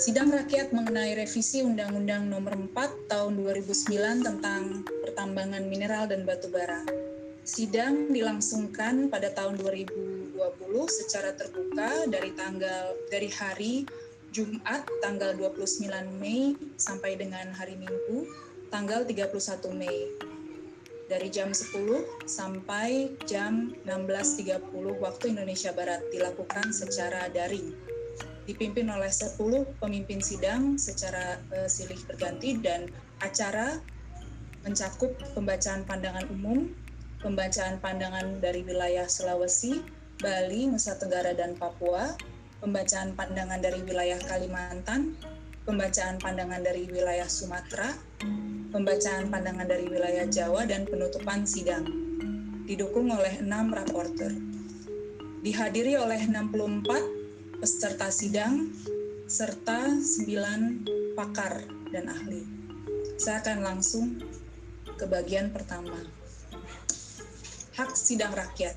Sidang rakyat mengenai revisi Undang-Undang Nomor 4 Tahun 2009 tentang pertambangan mineral dan batu bara. Sidang dilangsungkan pada tahun 2020 secara terbuka dari tanggal dari hari Jumat tanggal 29 Mei sampai dengan hari Minggu tanggal 31 Mei dari jam 10 sampai jam 16.30 waktu Indonesia Barat dilakukan secara daring dipimpin oleh 10 pemimpin sidang secara uh, silih berganti dan acara mencakup pembacaan pandangan umum, pembacaan pandangan dari wilayah Sulawesi, Bali, Nusa Tenggara, dan Papua, pembacaan pandangan dari wilayah Kalimantan, pembacaan pandangan dari wilayah Sumatera, pembacaan pandangan dari wilayah Jawa, dan penutupan sidang. Didukung oleh enam raporter. Dihadiri oleh 64 peserta sidang, serta sembilan pakar dan ahli. Saya akan langsung ke bagian pertama. Hak sidang rakyat.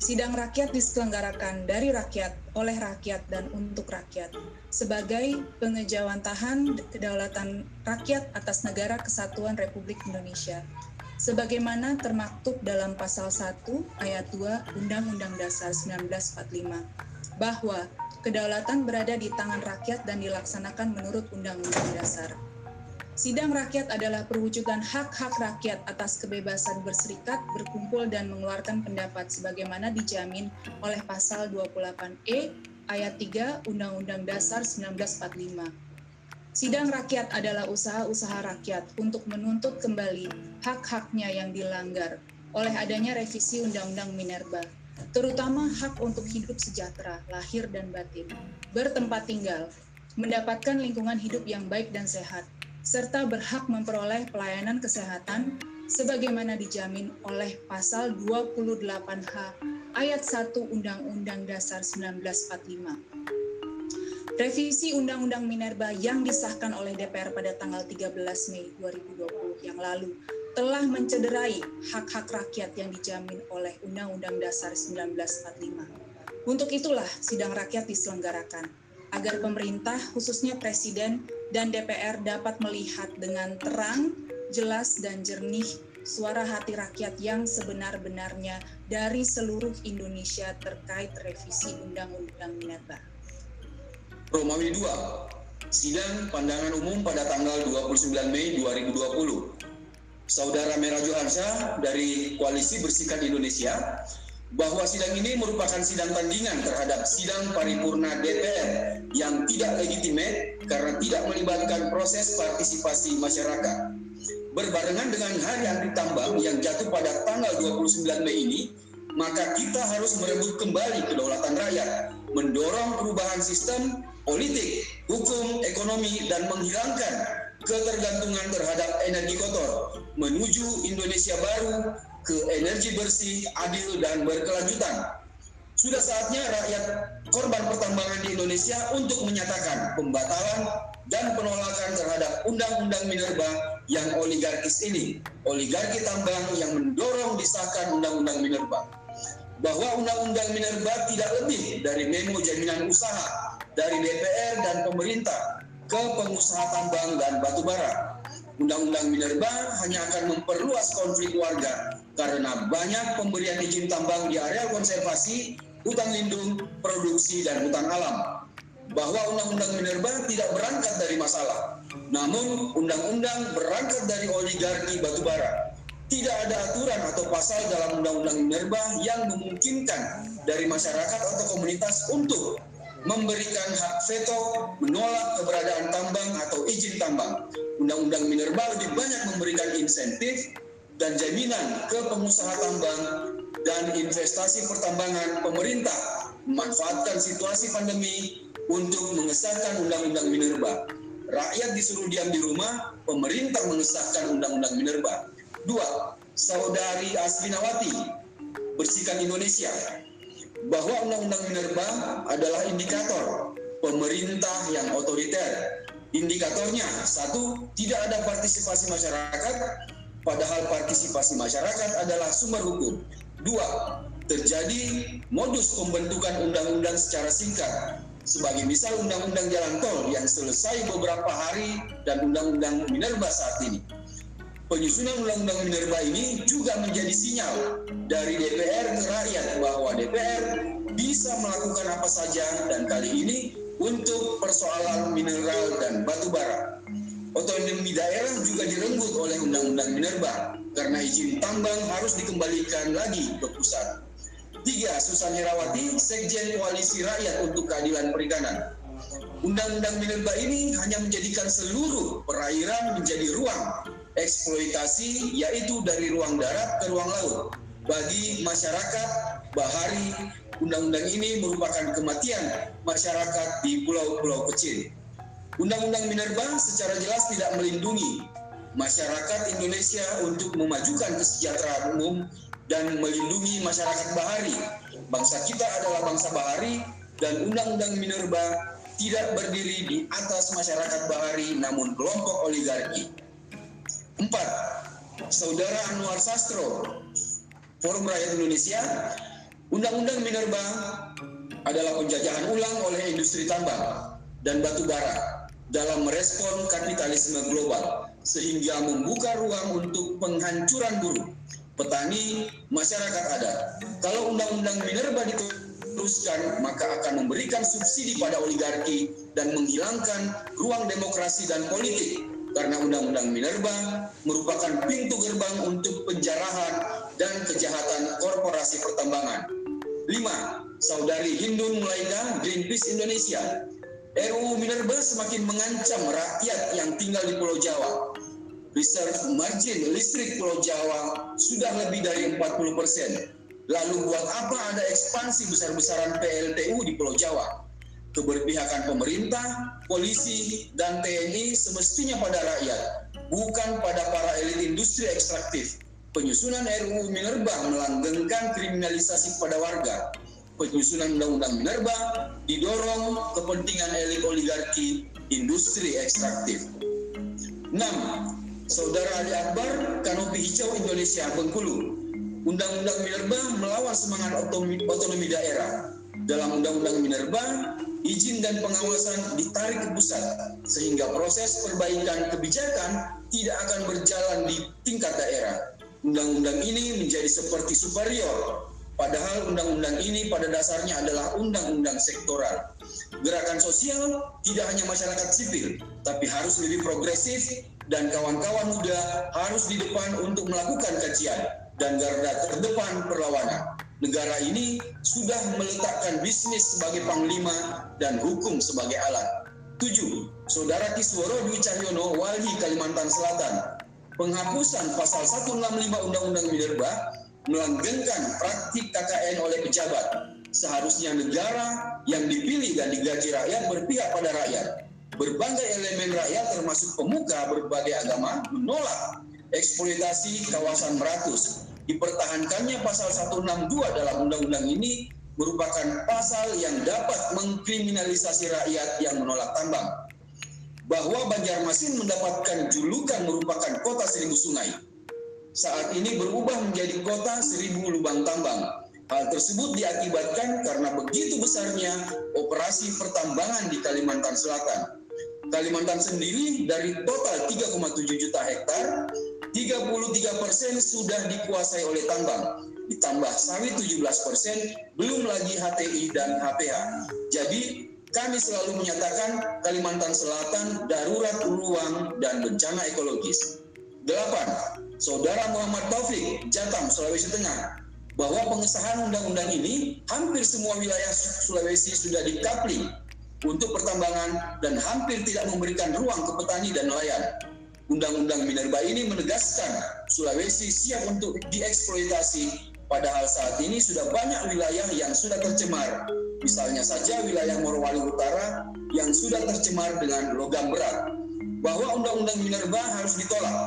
Sidang rakyat diselenggarakan dari rakyat, oleh rakyat, dan untuk rakyat sebagai pengejawantahan kedaulatan rakyat atas negara kesatuan Republik Indonesia sebagaimana termaktub dalam pasal 1 ayat 2 Undang-Undang Dasar 1945 bahwa kedaulatan berada di tangan rakyat dan dilaksanakan menurut Undang-Undang Dasar. Sidang rakyat adalah perwujudan hak-hak rakyat atas kebebasan berserikat, berkumpul, dan mengeluarkan pendapat sebagaimana dijamin oleh pasal 28E ayat 3 Undang-Undang Dasar 1945. Sidang rakyat adalah usaha-usaha rakyat untuk menuntut kembali hak-haknya yang dilanggar oleh adanya revisi Undang-Undang Minerba terutama hak untuk hidup sejahtera, lahir dan batin, bertempat tinggal, mendapatkan lingkungan hidup yang baik dan sehat, serta berhak memperoleh pelayanan kesehatan sebagaimana dijamin oleh pasal 28H ayat 1 Undang-Undang Dasar 1945. Revisi Undang-Undang Minerba yang disahkan oleh DPR pada tanggal 13 Mei 2020 yang lalu telah mencederai hak-hak rakyat yang dijamin oleh Undang-Undang Dasar 1945. Untuk itulah sidang rakyat diselenggarakan, agar pemerintah, khususnya Presiden dan DPR dapat melihat dengan terang, jelas, dan jernih suara hati rakyat yang sebenar-benarnya dari seluruh Indonesia terkait revisi Undang-Undang Minerba. Romawi 2, Sidang Pandangan Umum pada tanggal 29 Mei 2020 Saudara Merah Johansa dari Koalisi Bersihkan Indonesia bahwa sidang ini merupakan sidang tandingan terhadap sidang paripurna DPR yang tidak legitimate karena tidak melibatkan proses partisipasi masyarakat. Berbarengan dengan hari anti tambang yang jatuh pada tanggal 29 Mei ini, maka kita harus merebut kembali kedaulatan rakyat, mendorong perubahan sistem politik, hukum, ekonomi, dan menghilangkan ketergantungan terhadap energi kotor menuju Indonesia baru ke energi bersih, adil, dan berkelanjutan. Sudah saatnya rakyat korban pertambangan di Indonesia untuk menyatakan pembatalan dan penolakan terhadap Undang-Undang Minerba yang oligarkis ini. Oligarki tambang yang mendorong disahkan Undang-Undang Minerba. Bahwa Undang-Undang Minerba tidak lebih dari memo jaminan usaha dari DPR dan pemerintah ke pengusaha tambang dan batubara. Undang-undang Minerba hanya akan memperluas konflik warga karena banyak pemberian izin tambang di area konservasi, hutan lindung, produksi, dan hutan alam. Bahwa Undang-Undang Minerba tidak berangkat dari masalah, namun Undang-Undang berangkat dari oligarki batubara. Tidak ada aturan atau pasal dalam Undang-Undang Minerba yang memungkinkan dari masyarakat atau komunitas untuk memberikan hak veto, menolak keberadaan tambang atau izin tambang. Undang-Undang Minerba lebih banyak memberikan insentif dan jaminan ke pengusaha tambang dan investasi pertambangan pemerintah memanfaatkan situasi pandemi untuk mengesahkan Undang-Undang Minerba. Rakyat disuruh diam di rumah, pemerintah mengesahkan Undang-Undang Minerba. Dua, Saudari Asfinawati, Bersihkan Indonesia, bahwa Undang-Undang Minerba adalah indikator pemerintah yang otoriter. Indikatornya, satu, tidak ada partisipasi masyarakat, padahal partisipasi masyarakat adalah sumber hukum. Dua, terjadi modus pembentukan undang-undang secara singkat. sebagai misal Undang-Undang Jalan Tol yang selesai beberapa hari dan Undang-Undang Minerba saat ini. Penyusunan Undang-Undang Minerba ini juga menjadi sinyal dari DPR ke rakyat bahwa DPR bisa melakukan apa saja dan kali ini untuk persoalan mineral dan batu bara. Otonomi daerah juga direnggut oleh Undang-Undang Minerba karena izin tambang harus dikembalikan lagi ke pusat. Tiga, Susan Herawati, Sekjen Koalisi Rakyat untuk Keadilan Perikanan. Undang-undang Minerba ini hanya menjadikan seluruh perairan menjadi ruang eksploitasi, yaitu dari ruang darat ke ruang laut. Bagi masyarakat bahari, undang-undang ini merupakan kematian masyarakat di pulau-pulau kecil. Undang-undang Minerba secara jelas tidak melindungi masyarakat Indonesia untuk memajukan kesejahteraan umum dan melindungi masyarakat bahari. Bangsa kita adalah bangsa bahari dan Undang-Undang Minerba tidak berdiri di atas masyarakat bahari namun kelompok oligarki. Empat, Saudara Anwar Sastro, Forum Rakyat Indonesia, Undang-Undang Minerba adalah penjajahan ulang oleh industri tambang dan batu bara dalam merespon kapitalisme global sehingga membuka ruang untuk penghancuran buruh petani, masyarakat ada. Kalau undang-undang minerba diteruskan, maka akan memberikan subsidi pada oligarki dan menghilangkan ruang demokrasi dan politik. Karena undang-undang minerba merupakan pintu gerbang untuk penjarahan dan kejahatan korporasi pertambangan. 5. Saudari Hindun Mulaika, Greenpeace Indonesia. RUU Minerba semakin mengancam rakyat yang tinggal di Pulau Jawa reserve margin listrik Pulau Jawa sudah lebih dari 40 persen. Lalu buat apa ada ekspansi besar-besaran PLTU di Pulau Jawa? Keberpihakan pemerintah, polisi, dan TNI semestinya pada rakyat, bukan pada para elit industri ekstraktif. Penyusunan RUU Minerba melanggengkan kriminalisasi kepada warga. Penyusunan Undang-Undang Minerba didorong kepentingan elit oligarki industri ekstraktif. 6 Saudara Ali Akbar, Kanopi Hijau Indonesia, Bengkulu. Undang-Undang Minerba melawan semangat otonomi, otonomi daerah. Dalam Undang-Undang Minerba, izin dan pengawasan ditarik ke pusat, sehingga proses perbaikan kebijakan tidak akan berjalan di tingkat daerah. Undang-undang ini menjadi seperti superior, padahal undang-undang ini pada dasarnya adalah undang-undang sektoral. Gerakan sosial tidak hanya masyarakat sipil, tapi harus lebih progresif dan kawan-kawan muda harus di depan untuk melakukan kajian dan garda terdepan perlawanan. Negara ini sudah meletakkan bisnis sebagai panglima dan hukum sebagai alat. 7. Saudara Kisworo Dwi Cahyono, Wali Kalimantan Selatan. Penghapusan pasal 165 Undang-Undang Minerba melanggengkan praktik KKN oleh pejabat. Seharusnya negara yang dipilih dan digaji rakyat berpihak pada rakyat berbagai elemen rakyat termasuk pemuka berbagai agama menolak eksploitasi kawasan Meratus. Dipertahankannya pasal 162 dalam undang-undang ini merupakan pasal yang dapat mengkriminalisasi rakyat yang menolak tambang. Bahwa Banjarmasin mendapatkan julukan merupakan kota seribu sungai. Saat ini berubah menjadi kota seribu lubang tambang. Hal tersebut diakibatkan karena begitu besarnya operasi pertambangan di Kalimantan Selatan. Kalimantan sendiri dari total 3,7 juta hektar, 33 persen sudah dikuasai oleh tambang. Ditambah sawit 17 persen, belum lagi HTI dan HPH. Jadi kami selalu menyatakan Kalimantan Selatan darurat ruang dan bencana ekologis. 8. Saudara Muhammad Taufik, Jatam, Sulawesi Tengah, bahwa pengesahan undang-undang ini hampir semua wilayah Sulawesi sudah dikapling untuk pertambangan dan hampir tidak memberikan ruang ke petani dan nelayan. Undang-undang Minerba ini menegaskan Sulawesi siap untuk dieksploitasi padahal saat ini sudah banyak wilayah yang sudah tercemar. Misalnya saja wilayah Morowali Utara yang sudah tercemar dengan logam berat. Bahwa Undang-Undang Minerba harus ditolak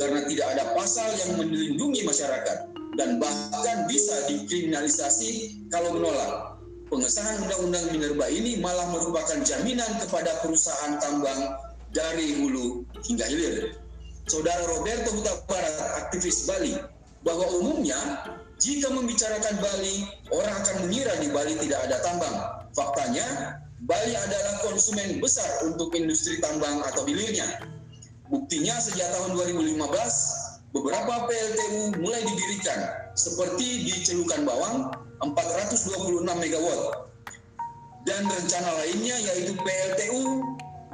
karena tidak ada pasal yang melindungi masyarakat dan bahkan bisa dikriminalisasi kalau menolak pengesahan Undang-Undang Minerba ini malah merupakan jaminan kepada perusahaan tambang dari hulu hingga hilir. Saudara Roberto Huta Barat, aktivis Bali, bahwa umumnya Jika membicarakan Bali, orang akan mengira di Bali tidak ada tambang. Faktanya, Bali adalah konsumen besar untuk industri tambang atau hilirnya. Buktinya sejak tahun 2015, beberapa PLTU mulai didirikan, seperti di Celukan Bawang, 426 MW. Dan rencana lainnya yaitu PLTU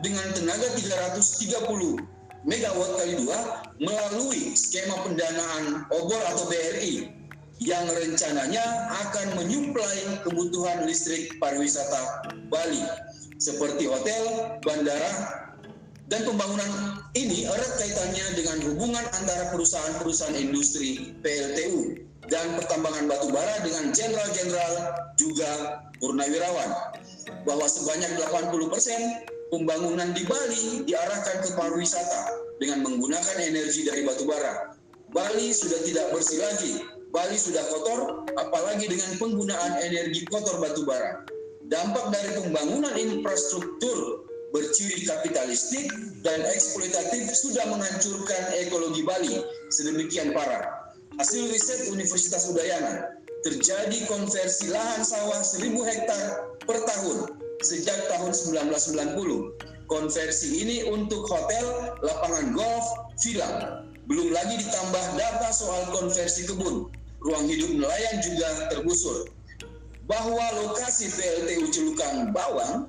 dengan tenaga 330 MW kali dua melalui skema pendanaan obor atau BRI yang rencananya akan menyuplai kebutuhan listrik pariwisata Bali seperti hotel, bandara, dan pembangunan ini erat kaitannya dengan hubungan antara perusahaan-perusahaan industri PLTU dan pertambangan batu bara dengan jenderal-jenderal juga purnawirawan bahwa sebanyak 80 persen pembangunan di Bali diarahkan ke pariwisata dengan menggunakan energi dari batu bara. Bali sudah tidak bersih lagi, Bali sudah kotor, apalagi dengan penggunaan energi kotor batu bara. Dampak dari pembangunan infrastruktur berciri kapitalistik dan eksploitatif sudah menghancurkan ekologi Bali sedemikian parah. Hasil riset Universitas Udayana, terjadi konversi lahan sawah 1000 hektar per tahun sejak tahun 1990. Konversi ini untuk hotel, lapangan golf, villa. Belum lagi ditambah data soal konversi kebun, ruang hidup nelayan juga tergusur. Bahwa lokasi PLTU Celukan Bawang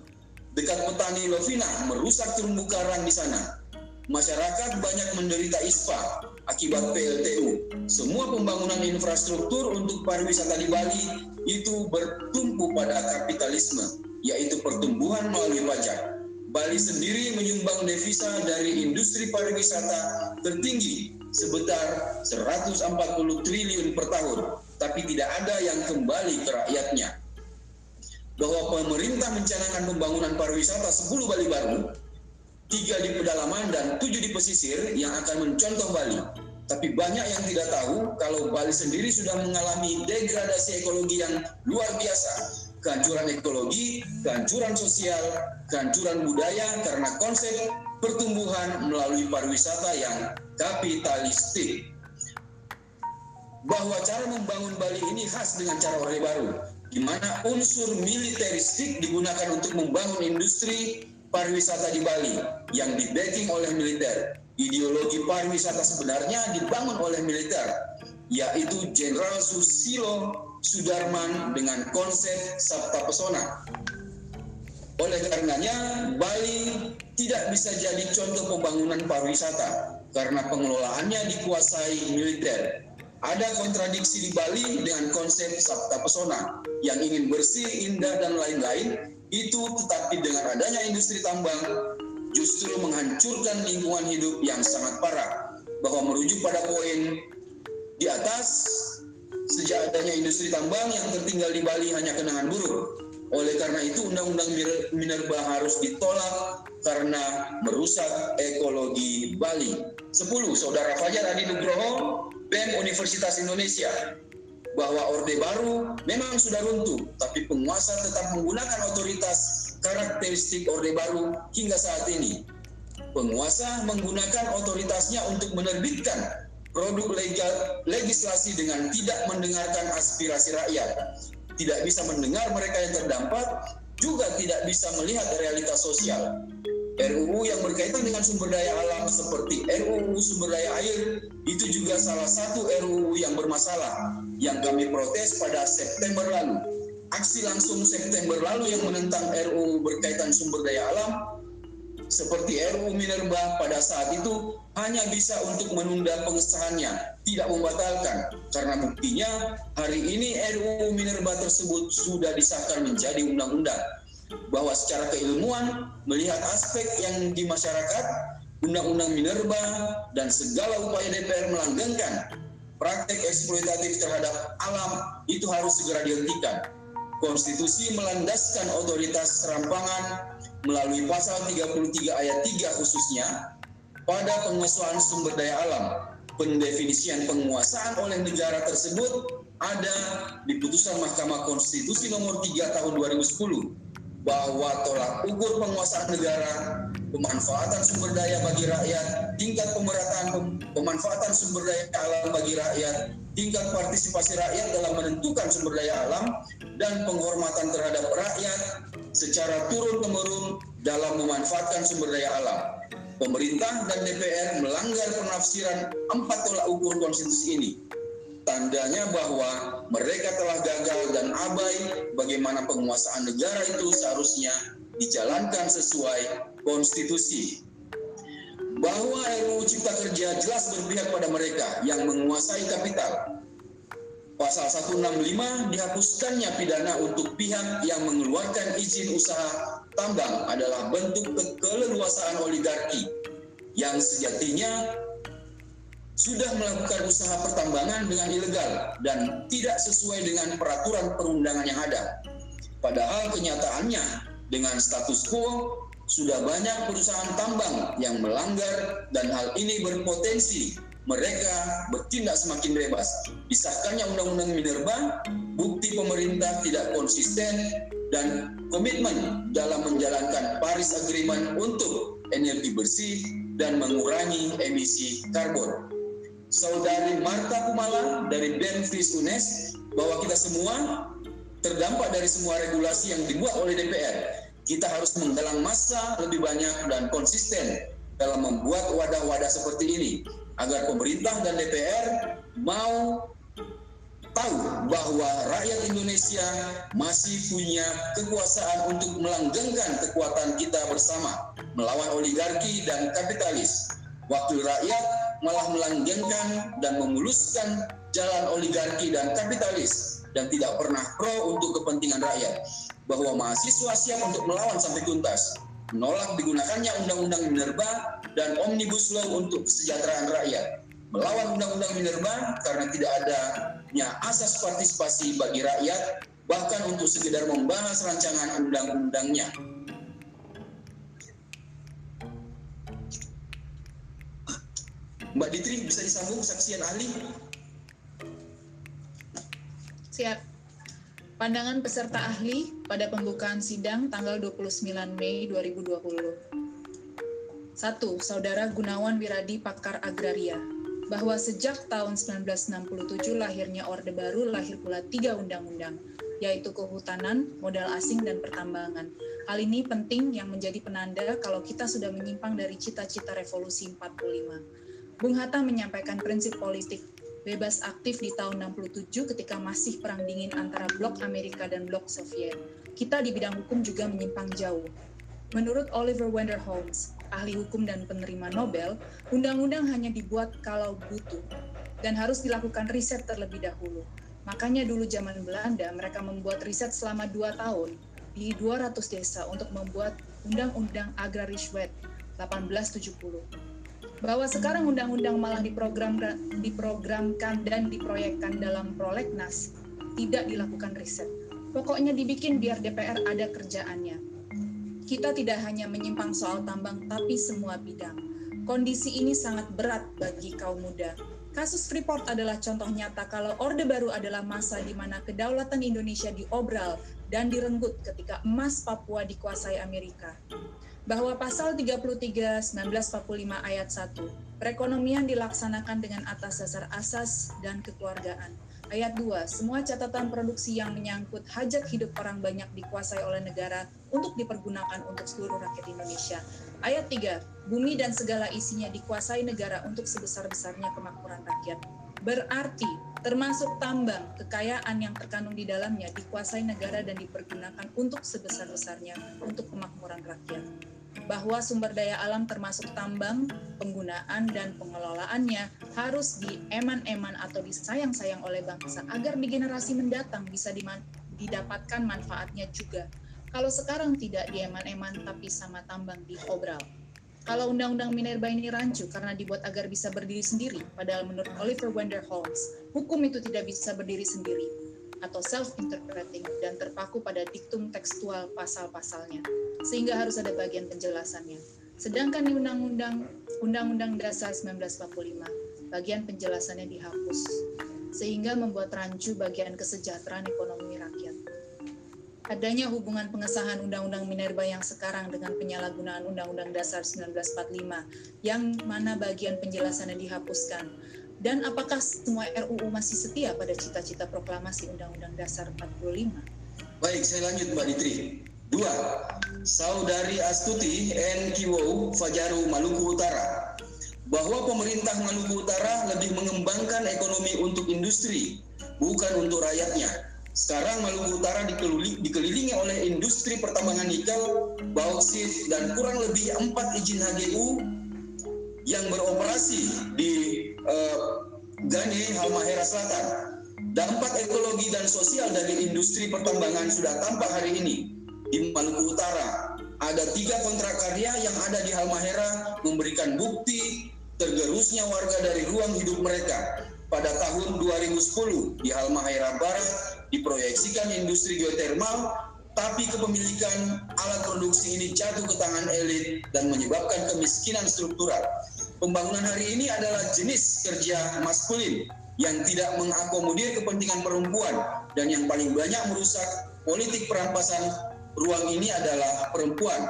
dekat petani Lovina merusak terumbu karang di sana. Masyarakat banyak menderita ISPA akibat PLTU. Semua pembangunan infrastruktur untuk pariwisata di Bali itu bertumpu pada kapitalisme, yaitu pertumbuhan melalui pajak. Bali sendiri menyumbang devisa dari industri pariwisata tertinggi sebesar 140 triliun per tahun, tapi tidak ada yang kembali ke rakyatnya. Bahwa pemerintah mencanangkan pembangunan pariwisata 10 Bali baru, tiga di pedalaman dan tujuh di pesisir yang akan mencontoh Bali. Tapi banyak yang tidak tahu kalau Bali sendiri sudah mengalami degradasi ekologi yang luar biasa kehancuran ekologi, kehancuran sosial, kehancuran budaya karena konsep pertumbuhan melalui pariwisata yang kapitalistik. Bahwa cara membangun Bali ini khas dengan cara Orde Baru, di mana unsur militeristik digunakan untuk membangun industri pariwisata di Bali yang dibacking oleh militer. Ideologi pariwisata sebenarnya dibangun oleh militer, yaitu Jenderal Susilo Sudarman dengan konsep Sabta Pesona. Oleh karenanya, Bali tidak bisa jadi contoh pembangunan pariwisata karena pengelolaannya dikuasai militer. Ada kontradiksi di Bali dengan konsep Sabta Pesona yang ingin bersih, indah, dan lain-lain, itu tetapi dengan adanya industri tambang justru menghancurkan lingkungan hidup yang sangat parah. Bahwa merujuk pada poin di atas, Sejak adanya industri tambang yang tertinggal di Bali hanya kenangan buruk. Oleh karena itu Undang-Undang Minerba harus ditolak karena merusak ekologi Bali. 10. Saudara Fajar Adi Nugroho, BEM Universitas Indonesia, bahwa Orde Baru memang sudah runtuh, tapi penguasa tetap menggunakan otoritas karakteristik Orde Baru hingga saat ini. Penguasa menggunakan otoritasnya untuk menerbitkan produk legal, legislasi dengan tidak mendengarkan aspirasi rakyat, tidak bisa mendengar mereka yang terdampak, juga tidak bisa melihat realitas sosial. RUU yang berkaitan dengan sumber daya alam seperti RUU sumber daya air itu juga salah satu RUU yang bermasalah yang kami protes pada September lalu. Aksi langsung September lalu yang menentang RUU berkaitan sumber daya alam seperti RUU Minerba pada saat itu hanya bisa untuk menunda pengesahannya, tidak membatalkan. Karena buktinya hari ini RUU Minerba tersebut sudah disahkan menjadi undang-undang. Bahwa secara keilmuan melihat aspek yang di masyarakat, Undang-Undang Minerba dan segala upaya DPR melanggengkan praktek eksploitatif terhadap alam itu harus segera dihentikan. Konstitusi melandaskan otoritas serampangan melalui pasal 33 ayat 3 khususnya pada penguasaan sumber daya alam. Pendefinisian penguasaan oleh negara tersebut ada di putusan Mahkamah Konstitusi nomor 3 tahun 2010 bahwa tolak ukur penguasaan negara, pemanfaatan sumber daya bagi rakyat, tingkat pemerataan pemanfaatan sumber daya alam bagi rakyat, tingkat partisipasi rakyat dalam menentukan sumber daya alam, dan penghormatan terhadap rakyat secara turun-temurun dalam memanfaatkan sumber daya alam. Pemerintah dan DPR melanggar penafsiran empat tolak ukur konstitusi ini tandanya bahwa mereka telah gagal dan abai bagaimana penguasaan negara itu seharusnya dijalankan sesuai konstitusi. Bahwa RUU Cipta Kerja jelas berpihak pada mereka yang menguasai kapital. Pasal 165 dihapuskannya pidana untuk pihak yang mengeluarkan izin usaha tambang adalah bentuk keleluasaan oligarki yang sejatinya sudah melakukan usaha pertambangan dengan ilegal dan tidak sesuai dengan peraturan perundangan yang ada. Padahal kenyataannya dengan status quo sudah banyak perusahaan tambang yang melanggar dan hal ini berpotensi mereka bertindak semakin bebas. Disahkannya Undang-Undang Minerba, bukti pemerintah tidak konsisten dan komitmen dalam menjalankan Paris Agreement untuk energi bersih dan mengurangi emisi karbon saudari Marta Kumala dari Benfis UNES bahwa kita semua terdampak dari semua regulasi yang dibuat oleh DPR. Kita harus menggalang massa lebih banyak dan konsisten dalam membuat wadah-wadah seperti ini agar pemerintah dan DPR mau tahu bahwa rakyat Indonesia masih punya kekuasaan untuk melanggengkan kekuatan kita bersama melawan oligarki dan kapitalis. Wakil rakyat malah melanggengkan dan memuluskan jalan oligarki dan kapitalis dan tidak pernah pro untuk kepentingan rakyat. Bahwa mahasiswa siap untuk melawan sampai tuntas menolak digunakannya undang-undang Minerba dan Omnibus Law untuk kesejahteraan rakyat. Melawan undang-undang Minerba karena tidak adanya asas partisipasi bagi rakyat bahkan untuk sekedar membahas rancangan undang-undangnya Mbak Ditri bisa disambung saksian ahli? Siap. Pandangan peserta ahli pada pembukaan sidang tanggal 29 Mei 2020. 1. Saudara Gunawan Wiradi Pakar Agraria bahwa sejak tahun 1967 lahirnya Orde Baru lahir pula tiga undang-undang, yaitu kehutanan, modal asing, dan pertambangan. Hal ini penting yang menjadi penanda kalau kita sudah menyimpang dari cita-cita revolusi 45. Bung Hatta menyampaikan prinsip politik bebas aktif di tahun 67 ketika masih perang dingin antara blok Amerika dan blok Soviet. Kita di bidang hukum juga menyimpang jauh. Menurut Oliver Wendell Holmes, ahli hukum dan penerima Nobel, undang-undang hanya dibuat kalau butuh dan harus dilakukan riset terlebih dahulu. Makanya dulu zaman Belanda mereka membuat riset selama dua tahun di 200 desa untuk membuat Undang-Undang Agrariswet 1870 bahwa sekarang undang-undang malah diprogram diprogramkan dan diproyekkan dalam prolegnas tidak dilakukan riset. Pokoknya dibikin biar DPR ada kerjaannya. Kita tidak hanya menyimpang soal tambang tapi semua bidang. Kondisi ini sangat berat bagi kaum muda. Kasus Freeport adalah contoh nyata kalau Orde Baru adalah masa di mana kedaulatan Indonesia diobral dan direnggut ketika emas Papua dikuasai Amerika bahwa pasal 33 1945 ayat 1 perekonomian dilaksanakan dengan atas dasar asas dan kekeluargaan. Ayat 2, semua catatan produksi yang menyangkut hajat hidup orang banyak dikuasai oleh negara untuk dipergunakan untuk seluruh rakyat Indonesia. Ayat 3, bumi dan segala isinya dikuasai negara untuk sebesar-besarnya kemakmuran rakyat. Berarti termasuk tambang, kekayaan yang terkandung di dalamnya dikuasai negara dan dipergunakan untuk sebesar-besarnya untuk kemakmuran rakyat bahwa sumber daya alam termasuk tambang, penggunaan dan pengelolaannya harus dieman-eman atau disayang-sayang oleh bangsa agar di generasi mendatang bisa didapatkan manfaatnya juga. Kalau sekarang tidak dieman-eman tapi sama tambang di obral. Kalau undang-undang Minerba ini rancu karena dibuat agar bisa berdiri sendiri, padahal menurut Oliver Wendell Holmes, hukum itu tidak bisa berdiri sendiri atau self-interpreting dan terpaku pada diktum tekstual pasal-pasalnya sehingga harus ada bagian penjelasannya. Sedangkan di Undang-Undang Undang-Undang Dasar 1945, bagian penjelasannya dihapus, sehingga membuat rancu bagian kesejahteraan ekonomi rakyat. adanya hubungan pengesahan Undang-Undang Minerba yang sekarang dengan penyalahgunaan Undang-Undang Dasar 1945 yang mana bagian penjelasannya dihapuskan dan apakah semua RUU masih setia pada cita-cita proklamasi Undang-Undang Dasar 45? Baik, saya lanjut Mbak Ditri. Dua, Saudari Astuti N. Kiwo Fajaru Maluku Utara bahwa pemerintah Maluku Utara lebih mengembangkan ekonomi untuk industri, bukan untuk rakyatnya sekarang Maluku Utara dikelilingi oleh industri pertambangan nikel, bauksit, dan kurang lebih empat izin HGU yang beroperasi di uh, Gane, Halmahera Selatan. Dampak ekologi dan sosial dari industri pertambangan sudah tampak hari ini di Maluku Utara. Ada tiga kontrak karya yang ada di Halmahera memberikan bukti tergerusnya warga dari ruang hidup mereka. Pada tahun 2010 di Halmahera Barat, diproyeksikan industri geotermal, tapi kepemilikan alat produksi ini jatuh ke tangan elit dan menyebabkan kemiskinan struktural. Pembangunan hari ini adalah jenis kerja maskulin yang tidak mengakomodir kepentingan perempuan dan yang paling banyak merusak politik perampasan ruang ini adalah perempuan.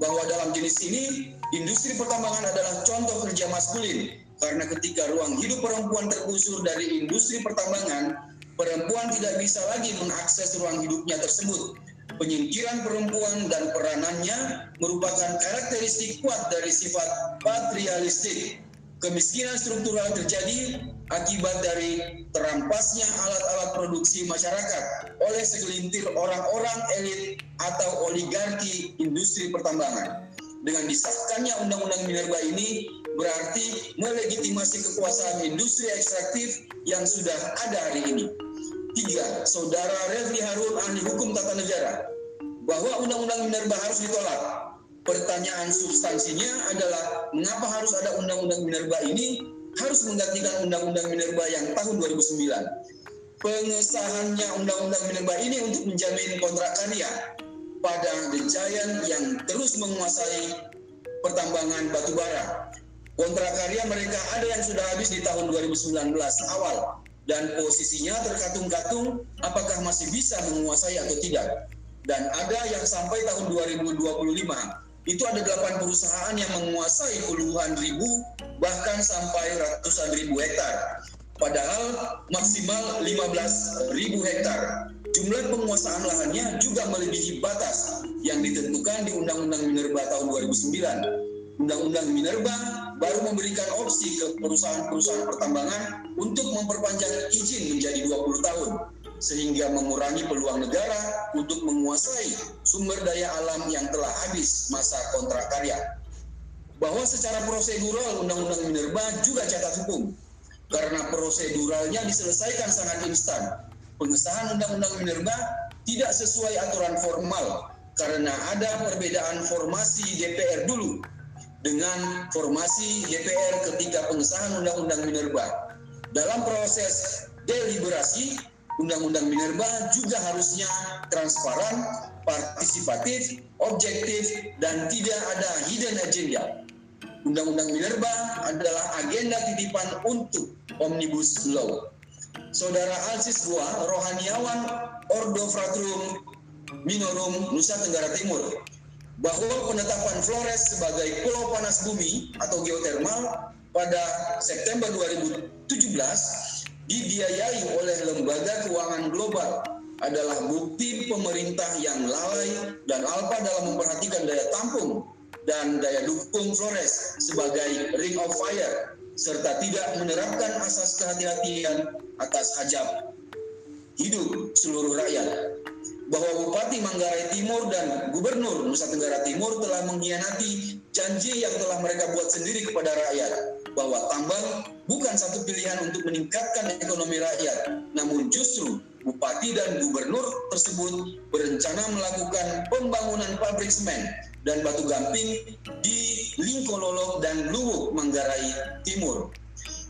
Bahwa dalam jenis ini, industri pertambangan adalah contoh kerja maskulin karena ketika ruang hidup perempuan tergusur dari industri pertambangan, perempuan tidak bisa lagi mengakses ruang hidupnya tersebut. Penyingkiran perempuan dan peranannya merupakan karakteristik kuat dari sifat patrialistik. Kemiskinan struktural terjadi akibat dari terampasnya alat-alat produksi masyarakat oleh segelintir orang-orang elit atau oligarki industri pertambangan. Dengan disahkannya Undang-Undang Minerba ini berarti melegitimasi kekuasaan industri ekstraktif yang sudah ada hari ini. Tiga, Saudara Refli Harun ahli hukum tata negara bahwa Undang-Undang Minerba harus ditolak. Pertanyaan substansinya adalah mengapa harus ada Undang-Undang Minerba ini harus menggantikan Undang-Undang Minerba yang tahun 2009. Pengesahannya Undang-Undang Minerba ini untuk menjamin kontrak karya pada The yang terus menguasai pertambangan batu bara. Kontrak karya mereka ada yang sudah habis di tahun 2019 awal dan posisinya terkatung-katung apakah masih bisa menguasai atau tidak. Dan ada yang sampai tahun 2025 itu ada delapan perusahaan yang menguasai puluhan ribu bahkan sampai ratusan ribu hektar. Padahal maksimal 15 ribu hektar. Jumlah penguasaan lahannya juga melebihi batas yang ditentukan di Undang-Undang Minerba tahun 2009. Undang-Undang Minerba baru memberikan opsi ke perusahaan-perusahaan pertambangan untuk memperpanjang izin menjadi 20 tahun sehingga mengurangi peluang negara untuk menguasai sumber daya alam yang telah habis masa kontrak karya. Bahwa secara prosedural Undang-Undang Minerba juga catat hukum karena proseduralnya diselesaikan sangat instan. Pengesahan Undang-Undang Minerba tidak sesuai aturan formal karena ada perbedaan formasi DPR dulu dengan formasi DPR ketika pengesahan Undang-Undang Minerba. Dalam proses deliberasi, Undang-Undang Minerba juga harusnya transparan, partisipatif, objektif, dan tidak ada hidden agenda. Undang-Undang Minerba adalah agenda titipan untuk Omnibus Law. Saudara Alsis Gua, rohaniawan Ordo Fratrum Minorum Nusa Tenggara Timur, bahwa penetapan Flores sebagai pulau panas bumi atau geotermal pada September 2017 dibiayai oleh lembaga keuangan global adalah bukti pemerintah yang lalai dan alpa dalam memperhatikan daya tampung dan daya dukung Flores sebagai ring of fire serta tidak menerapkan asas kehati-hatian atas hajab hidup seluruh rakyat. Bahwa Bupati Manggarai Timur dan Gubernur Nusa Tenggara Timur telah mengkhianati janji yang telah mereka buat sendiri kepada rakyat bahwa tambang bukan satu pilihan untuk meningkatkan ekonomi rakyat, namun justru Bupati dan Gubernur tersebut berencana melakukan pembangunan pabrik semen dan batu gamping di Lingkololo dan Luwuk Manggarai Timur.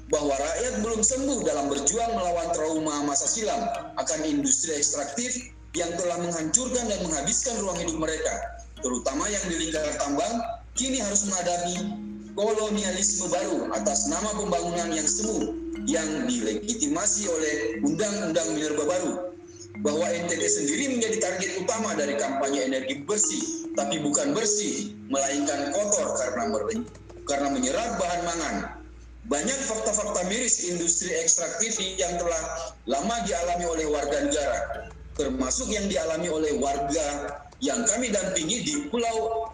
Bahwa rakyat belum sembuh dalam berjuang melawan trauma masa silam akan industri ekstraktif yang telah menghancurkan dan menghabiskan ruang hidup mereka, terutama yang di lingkar tambang, kini harus menghadapi kolonialisme baru atas nama pembangunan yang semu yang dilegitimasi oleh Undang-Undang Minerba baru. bahwa NTT sendiri menjadi target utama dari kampanye energi bersih, tapi bukan bersih, melainkan kotor karena karena menyerap bahan mangan. Banyak fakta-fakta miris industri ekstraktif yang telah lama dialami oleh warga negara, termasuk yang dialami oleh warga yang kami dampingi di Pulau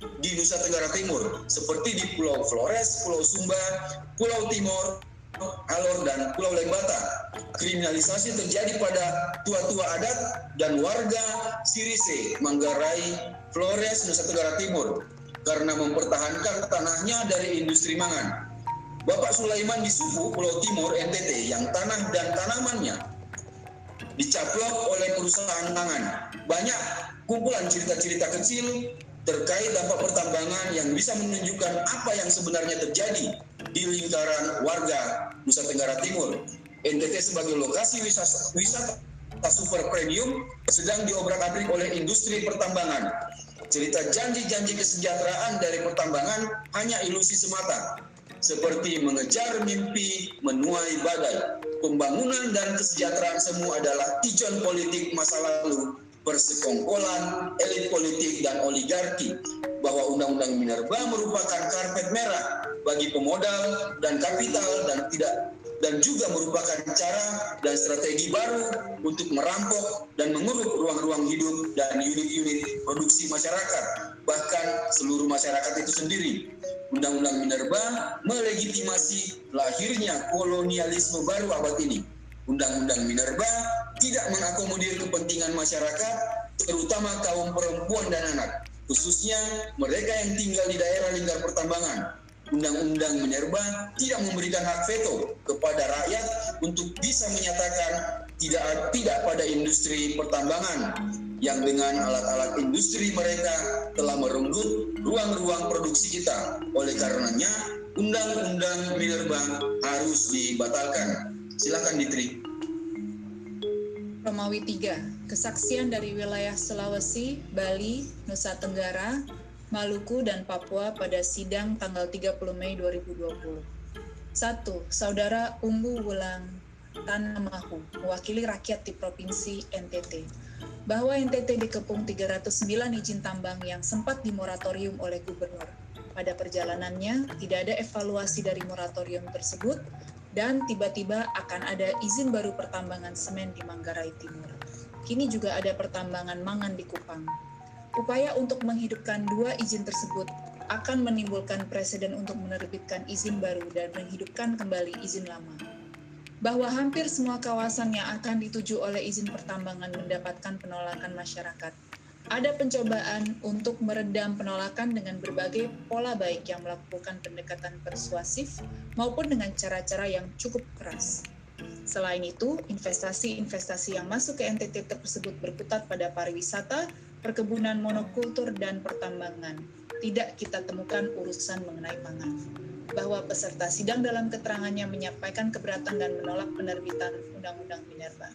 di Nusa Tenggara Timur, seperti di Pulau Flores, Pulau Sumba, Pulau Timur, Alor, dan Pulau Lembata. Kriminalisasi terjadi pada tua-tua adat dan warga Sirise, Manggarai, Flores, Nusa Tenggara Timur karena mempertahankan tanahnya dari industri mangan. Bapak Sulaiman di Suku, Pulau Timur, NTT, yang tanah dan tanamannya dicaplok oleh perusahaan mangan. Banyak kumpulan cerita-cerita kecil terkait dampak pertambangan yang bisa menunjukkan apa yang sebenarnya terjadi di lingkaran warga Nusa Tenggara Timur. NTT sebagai lokasi wisata, wisata super premium sedang diobrak-abrik oleh industri pertambangan. Cerita janji-janji kesejahteraan dari pertambangan hanya ilusi semata, seperti mengejar mimpi menuai badai. Pembangunan dan kesejahteraan semua adalah tujuan politik masa lalu persekongkolan elit politik dan oligarki bahwa Undang-Undang Minerba merupakan karpet merah bagi pemodal dan kapital dan tidak dan juga merupakan cara dan strategi baru untuk merampok dan menguruk ruang-ruang hidup dan unit-unit produksi masyarakat bahkan seluruh masyarakat itu sendiri. Undang-Undang Minerba melegitimasi lahirnya kolonialisme baru abad ini. Undang-Undang Minerba tidak mengakomodir kepentingan masyarakat, terutama kaum perempuan dan anak, khususnya mereka yang tinggal di daerah lingkar pertambangan. Undang-undang Minerba tidak memberikan hak veto kepada rakyat untuk bisa menyatakan tidak tidak pada industri pertambangan yang dengan alat-alat industri mereka telah merenggut ruang-ruang produksi kita. Oleh karenanya, Undang-Undang Minerba harus dibatalkan. Silakan Ditri. Romawi 3, kesaksian dari wilayah Sulawesi, Bali, Nusa Tenggara, Maluku, dan Papua pada sidang tanggal 30 Mei 2020. 1. Saudara Umbu Wulang Tanamahu, mewakili rakyat di Provinsi NTT, bahwa NTT dikepung 309 izin tambang yang sempat dimoratorium oleh gubernur. Pada perjalanannya, tidak ada evaluasi dari moratorium tersebut, dan tiba-tiba akan ada izin baru pertambangan semen di Manggarai Timur. Kini juga ada pertambangan mangan di Kupang. Upaya untuk menghidupkan dua izin tersebut akan menimbulkan presiden untuk menerbitkan izin baru dan menghidupkan kembali izin lama. Bahwa hampir semua kawasan yang akan dituju oleh izin pertambangan mendapatkan penolakan masyarakat ada pencobaan untuk meredam penolakan dengan berbagai pola baik yang melakukan pendekatan persuasif maupun dengan cara-cara yang cukup keras. Selain itu, investasi-investasi yang masuk ke NTT tersebut berputar pada pariwisata, perkebunan monokultur, dan pertambangan. Tidak kita temukan urusan mengenai pangan. Bahwa peserta sidang dalam keterangannya menyampaikan keberatan dan menolak penerbitan Undang-Undang Minerba.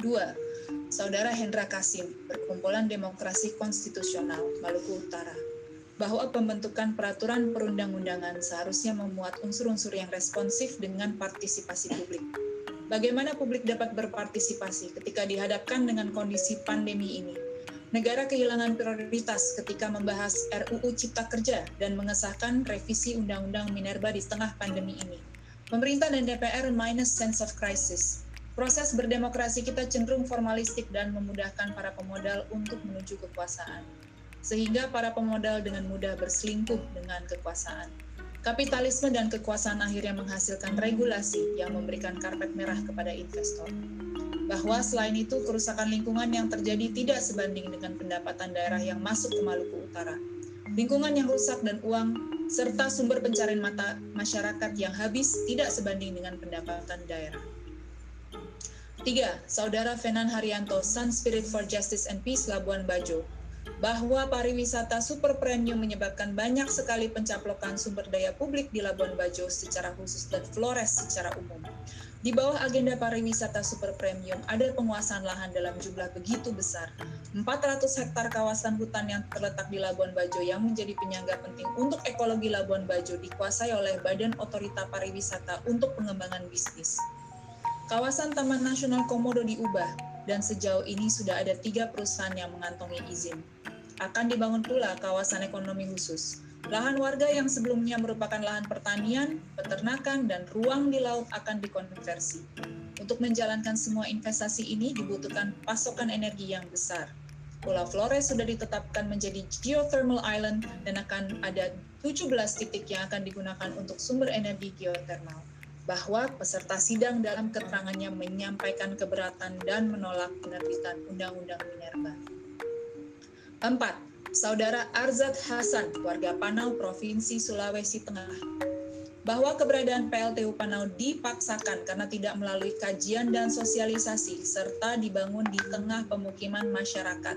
2 Saudara Hendra Kasim, Perkumpulan Demokrasi Konstitusional Maluku Utara, bahwa pembentukan peraturan perundang-undangan seharusnya memuat unsur-unsur yang responsif dengan partisipasi publik. Bagaimana publik dapat berpartisipasi ketika dihadapkan dengan kondisi pandemi ini? Negara kehilangan prioritas ketika membahas RUU Cipta Kerja dan mengesahkan revisi Undang-Undang Minerba di tengah pandemi ini. Pemerintah dan DPR minus sense of crisis Proses berdemokrasi kita cenderung formalistik dan memudahkan para pemodal untuk menuju kekuasaan. Sehingga para pemodal dengan mudah berselingkuh dengan kekuasaan. Kapitalisme dan kekuasaan akhirnya menghasilkan regulasi yang memberikan karpet merah kepada investor. Bahwa selain itu, kerusakan lingkungan yang terjadi tidak sebanding dengan pendapatan daerah yang masuk ke Maluku Utara. Lingkungan yang rusak dan uang, serta sumber pencarian mata masyarakat yang habis tidak sebanding dengan pendapatan daerah. Tiga, Saudara Fenan Haryanto, Sun Spirit for Justice and Peace Labuan Bajo, bahwa pariwisata super premium menyebabkan banyak sekali pencaplokan sumber daya publik di Labuan Bajo secara khusus dan Flores secara umum. Di bawah agenda pariwisata super premium ada penguasaan lahan dalam jumlah begitu besar. 400 hektar kawasan hutan yang terletak di Labuan Bajo yang menjadi penyangga penting untuk ekologi Labuan Bajo dikuasai oleh Badan Otorita Pariwisata untuk pengembangan bisnis. Kawasan Taman Nasional Komodo diubah dan sejauh ini sudah ada tiga perusahaan yang mengantongi izin. Akan dibangun pula kawasan ekonomi khusus. Lahan warga yang sebelumnya merupakan lahan pertanian, peternakan, dan ruang di laut akan dikonversi. Untuk menjalankan semua investasi ini dibutuhkan pasokan energi yang besar. Pulau Flores sudah ditetapkan menjadi geothermal island dan akan ada 17 titik yang akan digunakan untuk sumber energi geothermal bahwa peserta sidang dalam keterangannya menyampaikan keberatan dan menolak penerbitan Undang-Undang Minerba. 4. Saudara Arzat Hasan, warga Panau, Provinsi Sulawesi Tengah, bahwa keberadaan PLTU Panau dipaksakan karena tidak melalui kajian dan sosialisasi serta dibangun di tengah pemukiman masyarakat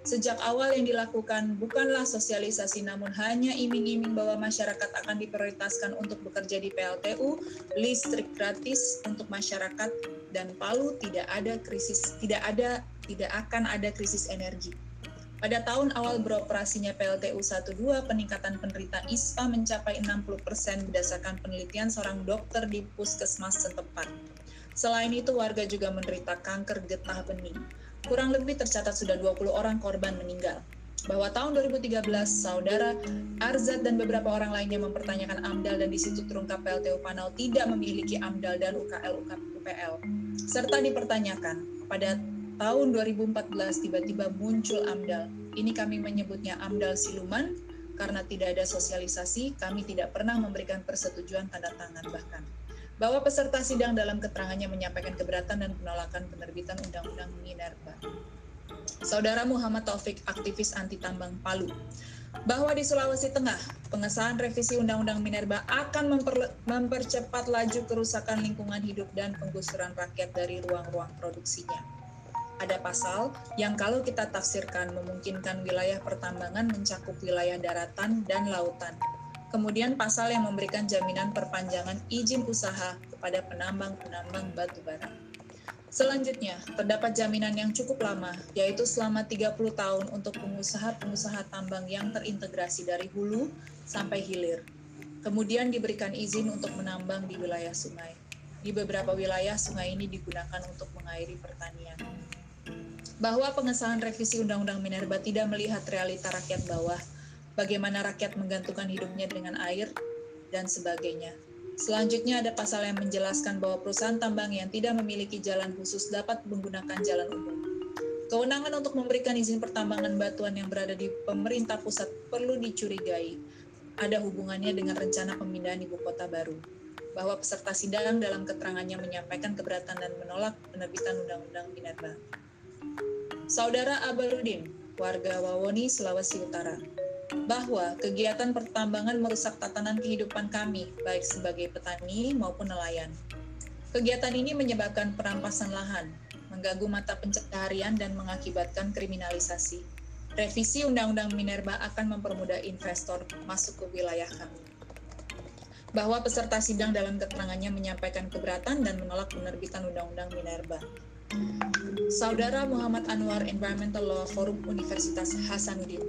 Sejak awal yang dilakukan bukanlah sosialisasi namun hanya iming-iming bahwa masyarakat akan diprioritaskan untuk bekerja di PLTU, listrik gratis untuk masyarakat dan Palu tidak ada krisis tidak ada tidak akan ada krisis energi. Pada tahun awal beroperasinya PLTU 12, peningkatan penderita ISPA mencapai 60% berdasarkan penelitian seorang dokter di puskesmas setempat. Selain itu, warga juga menderita kanker getah bening kurang lebih tercatat sudah 20 orang korban meninggal. Bahwa tahun 2013, saudara Arzat dan beberapa orang lainnya mempertanyakan AMDAL dan di situ terungkap PLTU Panau tidak memiliki AMDAL dan UKL UPL. Serta dipertanyakan, pada tahun 2014 tiba-tiba muncul AMDAL. Ini kami menyebutnya AMDAL siluman karena tidak ada sosialisasi, kami tidak pernah memberikan persetujuan tanda tangan bahkan bahwa peserta sidang dalam keterangannya menyampaikan keberatan dan penolakan penerbitan Undang-Undang Minerba. Saudara Muhammad Taufik, aktivis anti tambang Palu, bahwa di Sulawesi Tengah, pengesahan revisi Undang-Undang Minerba akan memper, mempercepat laju kerusakan lingkungan hidup dan penggusuran rakyat dari ruang-ruang produksinya. Ada pasal yang kalau kita tafsirkan memungkinkan wilayah pertambangan mencakup wilayah daratan dan lautan, Kemudian pasal yang memberikan jaminan perpanjangan izin usaha kepada penambang-penambang batu bara. Selanjutnya, terdapat jaminan yang cukup lama, yaitu selama 30 tahun untuk pengusaha-pengusaha tambang yang terintegrasi dari hulu sampai hilir. Kemudian diberikan izin untuk menambang di wilayah sungai. Di beberapa wilayah, sungai ini digunakan untuk mengairi pertanian. Bahwa pengesahan revisi Undang-Undang Minerba tidak melihat realita rakyat bawah, bagaimana rakyat menggantungkan hidupnya dengan air, dan sebagainya. Selanjutnya ada pasal yang menjelaskan bahwa perusahaan tambang yang tidak memiliki jalan khusus dapat menggunakan jalan umum. Kewenangan untuk memberikan izin pertambangan batuan yang berada di pemerintah pusat perlu dicurigai. Ada hubungannya dengan rencana pemindahan ibu kota baru. Bahwa peserta sidang dalam keterangannya menyampaikan keberatan dan menolak penerbitan Undang-Undang Minerba. Saudara Abarudin, warga Wawoni, Sulawesi Utara, bahwa kegiatan pertambangan merusak tatanan kehidupan kami, baik sebagai petani maupun nelayan. Kegiatan ini menyebabkan perampasan lahan, mengganggu mata pencaharian dan mengakibatkan kriminalisasi. Revisi Undang-Undang Minerba akan mempermudah investor masuk ke wilayah kami. Bahwa peserta sidang dalam keterangannya menyampaikan keberatan dan menolak penerbitan Undang-Undang Minerba. Saudara Muhammad Anwar Environmental Law Forum Universitas Hasanuddin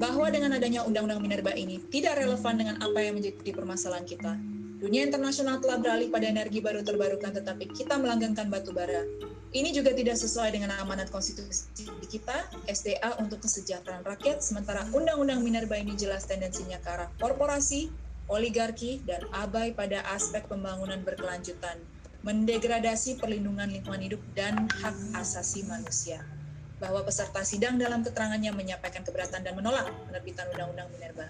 bahwa dengan adanya Undang-Undang Minerba ini tidak relevan dengan apa yang menjadi permasalahan kita. Dunia internasional telah beralih pada energi baru terbarukan, tetapi kita melanggengkan batu bara. Ini juga tidak sesuai dengan amanat konstitusi kita, SDA untuk kesejahteraan rakyat, sementara Undang-Undang Minerba ini jelas tendensinya ke arah korporasi, oligarki, dan abai pada aspek pembangunan berkelanjutan, mendegradasi perlindungan lingkungan hidup dan hak asasi manusia bahwa peserta sidang dalam keterangannya menyampaikan keberatan dan menolak penerbitan Undang-Undang Minerba.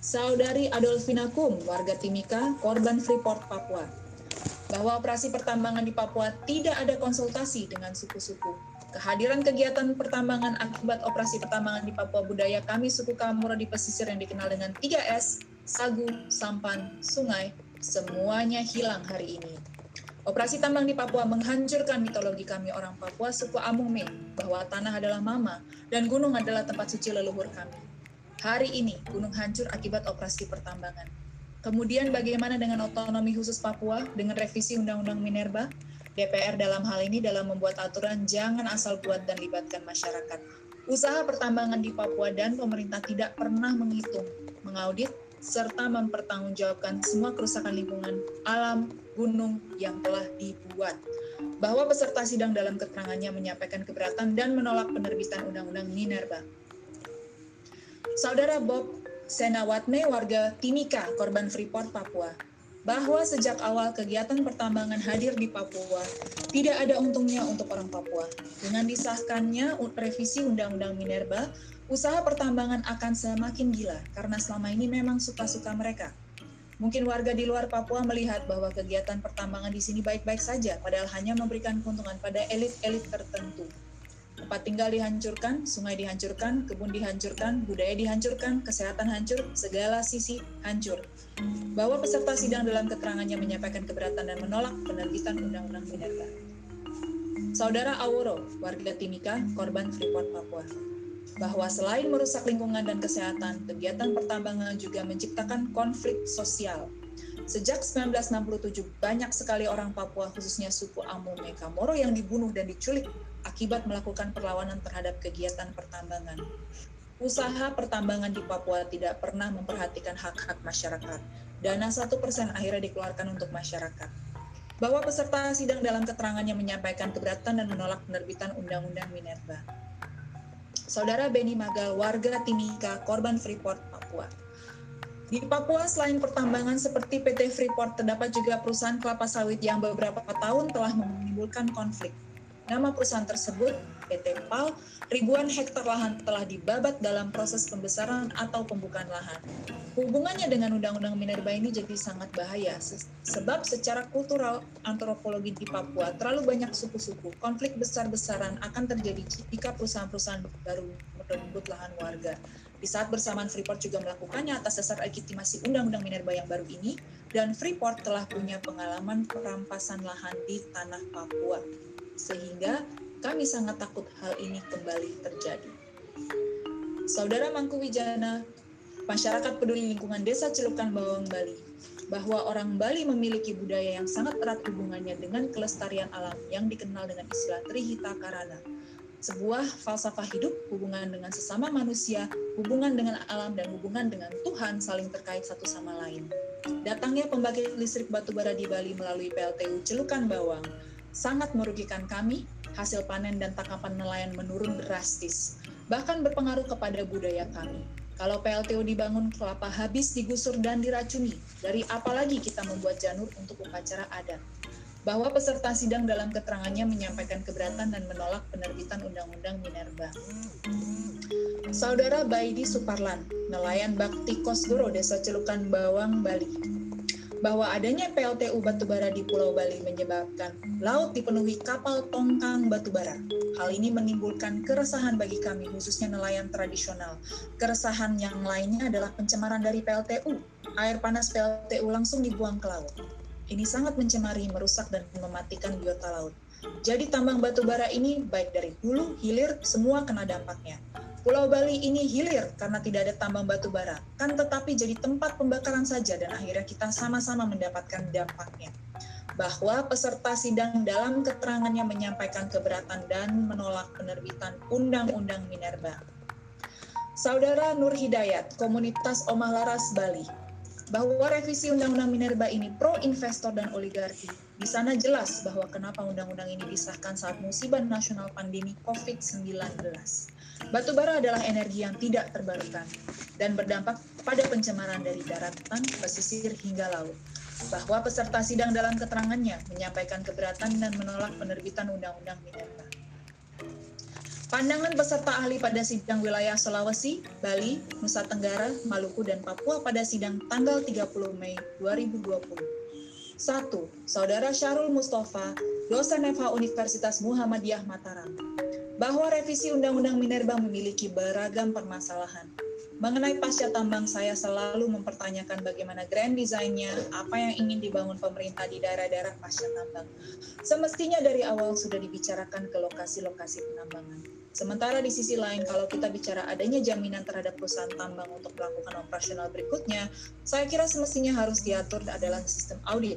Saudari Adolfina Kum, warga Timika, korban Freeport Papua, bahwa operasi pertambangan di Papua tidak ada konsultasi dengan suku-suku. Kehadiran kegiatan pertambangan akibat operasi pertambangan di Papua budaya kami suku Kamura di pesisir yang dikenal dengan 3S, sagu, sampan, sungai, semuanya hilang hari ini. Operasi tambang di Papua menghancurkan mitologi kami orang Papua suku Amume bahwa tanah adalah mama dan gunung adalah tempat suci leluhur kami. Hari ini gunung hancur akibat operasi pertambangan. Kemudian bagaimana dengan otonomi khusus Papua dengan revisi Undang-Undang Minerba? DPR dalam hal ini dalam membuat aturan jangan asal buat dan libatkan masyarakat. Usaha pertambangan di Papua dan pemerintah tidak pernah menghitung, mengaudit, serta mempertanggungjawabkan semua kerusakan lingkungan alam gunung yang telah dibuat. bahwa peserta sidang dalam keterangannya menyampaikan keberatan dan menolak penerbitan Undang-Undang Minerba. Saudara Bob Senawatne, warga Timika, korban Freeport, Papua, bahwa sejak awal kegiatan pertambangan hadir di Papua, tidak ada untungnya untuk orang Papua. Dengan disahkannya revisi Undang-Undang Minerba, usaha pertambangan akan semakin gila karena selama ini memang suka-suka mereka. Mungkin warga di luar Papua melihat bahwa kegiatan pertambangan di sini baik-baik saja, padahal hanya memberikan keuntungan pada elit-elit tertentu. Tempat tinggal dihancurkan, sungai dihancurkan, kebun dihancurkan, budaya dihancurkan, kesehatan hancur, segala sisi hancur. Bahwa peserta sidang dalam keterangannya menyampaikan keberatan dan menolak penerbitan Undang-Undang Minerba. Saudara Aworo, warga Timika, korban Freeport Papua bahwa selain merusak lingkungan dan kesehatan, kegiatan pertambangan juga menciptakan konflik sosial. Sejak 1967, banyak sekali orang Papua, khususnya suku Amu Mekamoro yang dibunuh dan diculik akibat melakukan perlawanan terhadap kegiatan pertambangan. Usaha pertambangan di Papua tidak pernah memperhatikan hak-hak masyarakat. Dana satu persen akhirnya dikeluarkan untuk masyarakat. Bahwa peserta sidang dalam keterangannya menyampaikan keberatan dan menolak penerbitan Undang-Undang Minerba. Saudara Beni Magal, warga Timika, korban Freeport, Papua. Di Papua, selain pertambangan seperti PT Freeport, terdapat juga perusahaan kelapa sawit yang beberapa tahun telah menimbulkan konflik. Nama perusahaan tersebut, PT PAL, ribuan hektar lahan telah dibabat dalam proses pembesaran atau pembukaan lahan. Hubungannya dengan Undang-Undang Minerba ini jadi sangat bahaya, sebab secara kultural antropologi di Papua terlalu banyak suku-suku. Konflik besar-besaran akan terjadi jika perusahaan-perusahaan baru merebut lahan warga. Di saat bersamaan Freeport juga melakukannya atas dasar legitimasi Undang-Undang Minerba yang baru ini, dan Freeport telah punya pengalaman perampasan lahan di tanah Papua. Sehingga kami sangat takut hal ini kembali terjadi. Saudara Mangku Wijana, masyarakat peduli lingkungan Desa Celukan Bawang Bali, bahwa orang Bali memiliki budaya yang sangat erat hubungannya dengan kelestarian alam yang dikenal dengan istilah Trihita Karana. Sebuah falsafah hidup, hubungan dengan sesama manusia, hubungan dengan alam, dan hubungan dengan Tuhan saling terkait satu sama lain. Datangnya pembangkit listrik batubara di Bali melalui PLTU Celukan Bawang sangat merugikan kami hasil panen dan tangkapan nelayan menurun drastis, bahkan berpengaruh kepada budaya kami. Kalau PLTU dibangun, kelapa habis digusur dan diracuni. Dari apalagi kita membuat janur untuk upacara adat. Bahwa peserta sidang dalam keterangannya menyampaikan keberatan dan menolak penerbitan Undang-Undang Minerba. Saudara Baidi Suparlan, nelayan Bakti Kosgoro, Desa Celukan Bawang, Bali, bahwa adanya PLTU batubara di Pulau Bali menyebabkan laut dipenuhi kapal tongkang batubara. Hal ini menimbulkan keresahan bagi kami, khususnya nelayan tradisional. Keresahan yang lainnya adalah pencemaran dari PLTU. Air panas PLTU langsung dibuang ke laut. Ini sangat mencemari, merusak, dan mematikan biota laut. Jadi tambang batubara ini baik dari hulu, hilir, semua kena dampaknya. Pulau Bali ini hilir karena tidak ada tambang batu bara, kan tetapi jadi tempat pembakaran saja dan akhirnya kita sama-sama mendapatkan dampaknya. Bahwa peserta sidang dalam keterangannya menyampaikan keberatan dan menolak penerbitan Undang-Undang Minerba. Saudara Nur Hidayat, komunitas Omah Laras Bali, bahwa revisi Undang-Undang Minerba ini pro investor dan oligarki. Di sana jelas bahwa kenapa undang-undang ini disahkan saat musibah nasional pandemi COVID-19 Batu bara adalah energi yang tidak terbarukan dan berdampak pada pencemaran dari daratan, pesisir hingga laut. Bahwa peserta sidang dalam keterangannya menyampaikan keberatan dan menolak penerbitan Undang-Undang Minerba. Pandangan peserta ahli pada sidang wilayah Sulawesi, Bali, Nusa Tenggara, Maluku, dan Papua pada sidang tanggal 30 Mei 2020. 1. Saudara Syarul Mustafa, dosen FH Universitas Muhammadiyah Mataram bahwa revisi Undang-Undang Minerba memiliki beragam permasalahan. Mengenai pasca tambang, saya selalu mempertanyakan bagaimana grand design-nya, apa yang ingin dibangun pemerintah di daerah-daerah pasca tambang. Semestinya dari awal sudah dibicarakan ke lokasi-lokasi penambangan. Sementara di sisi lain, kalau kita bicara adanya jaminan terhadap perusahaan tambang untuk melakukan operasional berikutnya, saya kira semestinya harus diatur adalah sistem audit.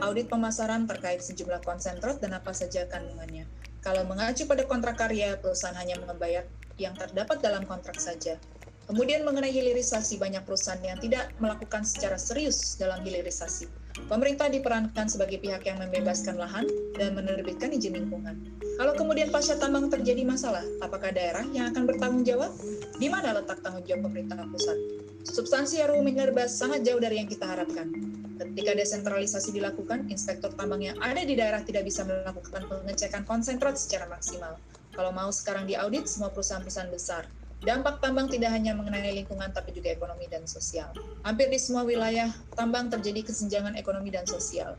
Audit pemasaran terkait sejumlah konsentrat dan apa saja kandungannya kalau mengacu pada kontrak karya, perusahaan hanya membayar yang terdapat dalam kontrak saja. Kemudian mengenai hilirisasi, banyak perusahaan yang tidak melakukan secara serius dalam hilirisasi. Pemerintah diperankan sebagai pihak yang membebaskan lahan dan menerbitkan izin lingkungan. Kalau kemudian pasca tambang terjadi masalah, apakah daerah yang akan bertanggung jawab? Di mana letak tanggung jawab pemerintah pusat? Substansi RUU Minerba sangat jauh dari yang kita harapkan. Ketika desentralisasi dilakukan, inspektur tambang yang ada di daerah tidak bisa melakukan pengecekan konsentrat secara maksimal. Kalau mau sekarang diaudit semua perusahaan-perusahaan besar, Dampak tambang tidak hanya mengenai lingkungan tapi juga ekonomi dan sosial. Hampir di semua wilayah tambang terjadi kesenjangan ekonomi dan sosial.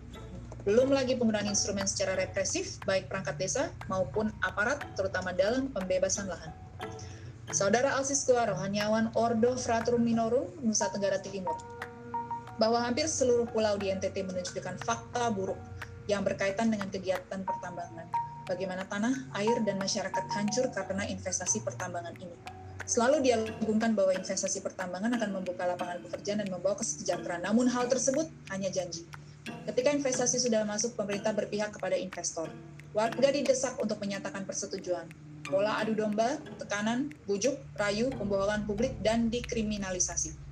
Belum lagi penggunaan instrumen secara represif, baik perangkat desa maupun aparat, terutama dalam pembebasan lahan. Saudara Alsiskua Rohaniawan Ordo Fratrum Minorum, Nusa Tenggara Timur, bahwa hampir seluruh pulau di NTT menunjukkan fakta buruk yang berkaitan dengan kegiatan pertambangan. Bagaimana tanah, air, dan masyarakat hancur karena investasi pertambangan ini. Selalu diagungkan bahwa investasi pertambangan akan membuka lapangan pekerjaan dan membawa kesejahteraan. Namun hal tersebut hanya janji. Ketika investasi sudah masuk, pemerintah berpihak kepada investor. Warga didesak untuk menyatakan persetujuan. Pola adu domba, tekanan, bujuk, rayu, pembohongan publik, dan dikriminalisasi.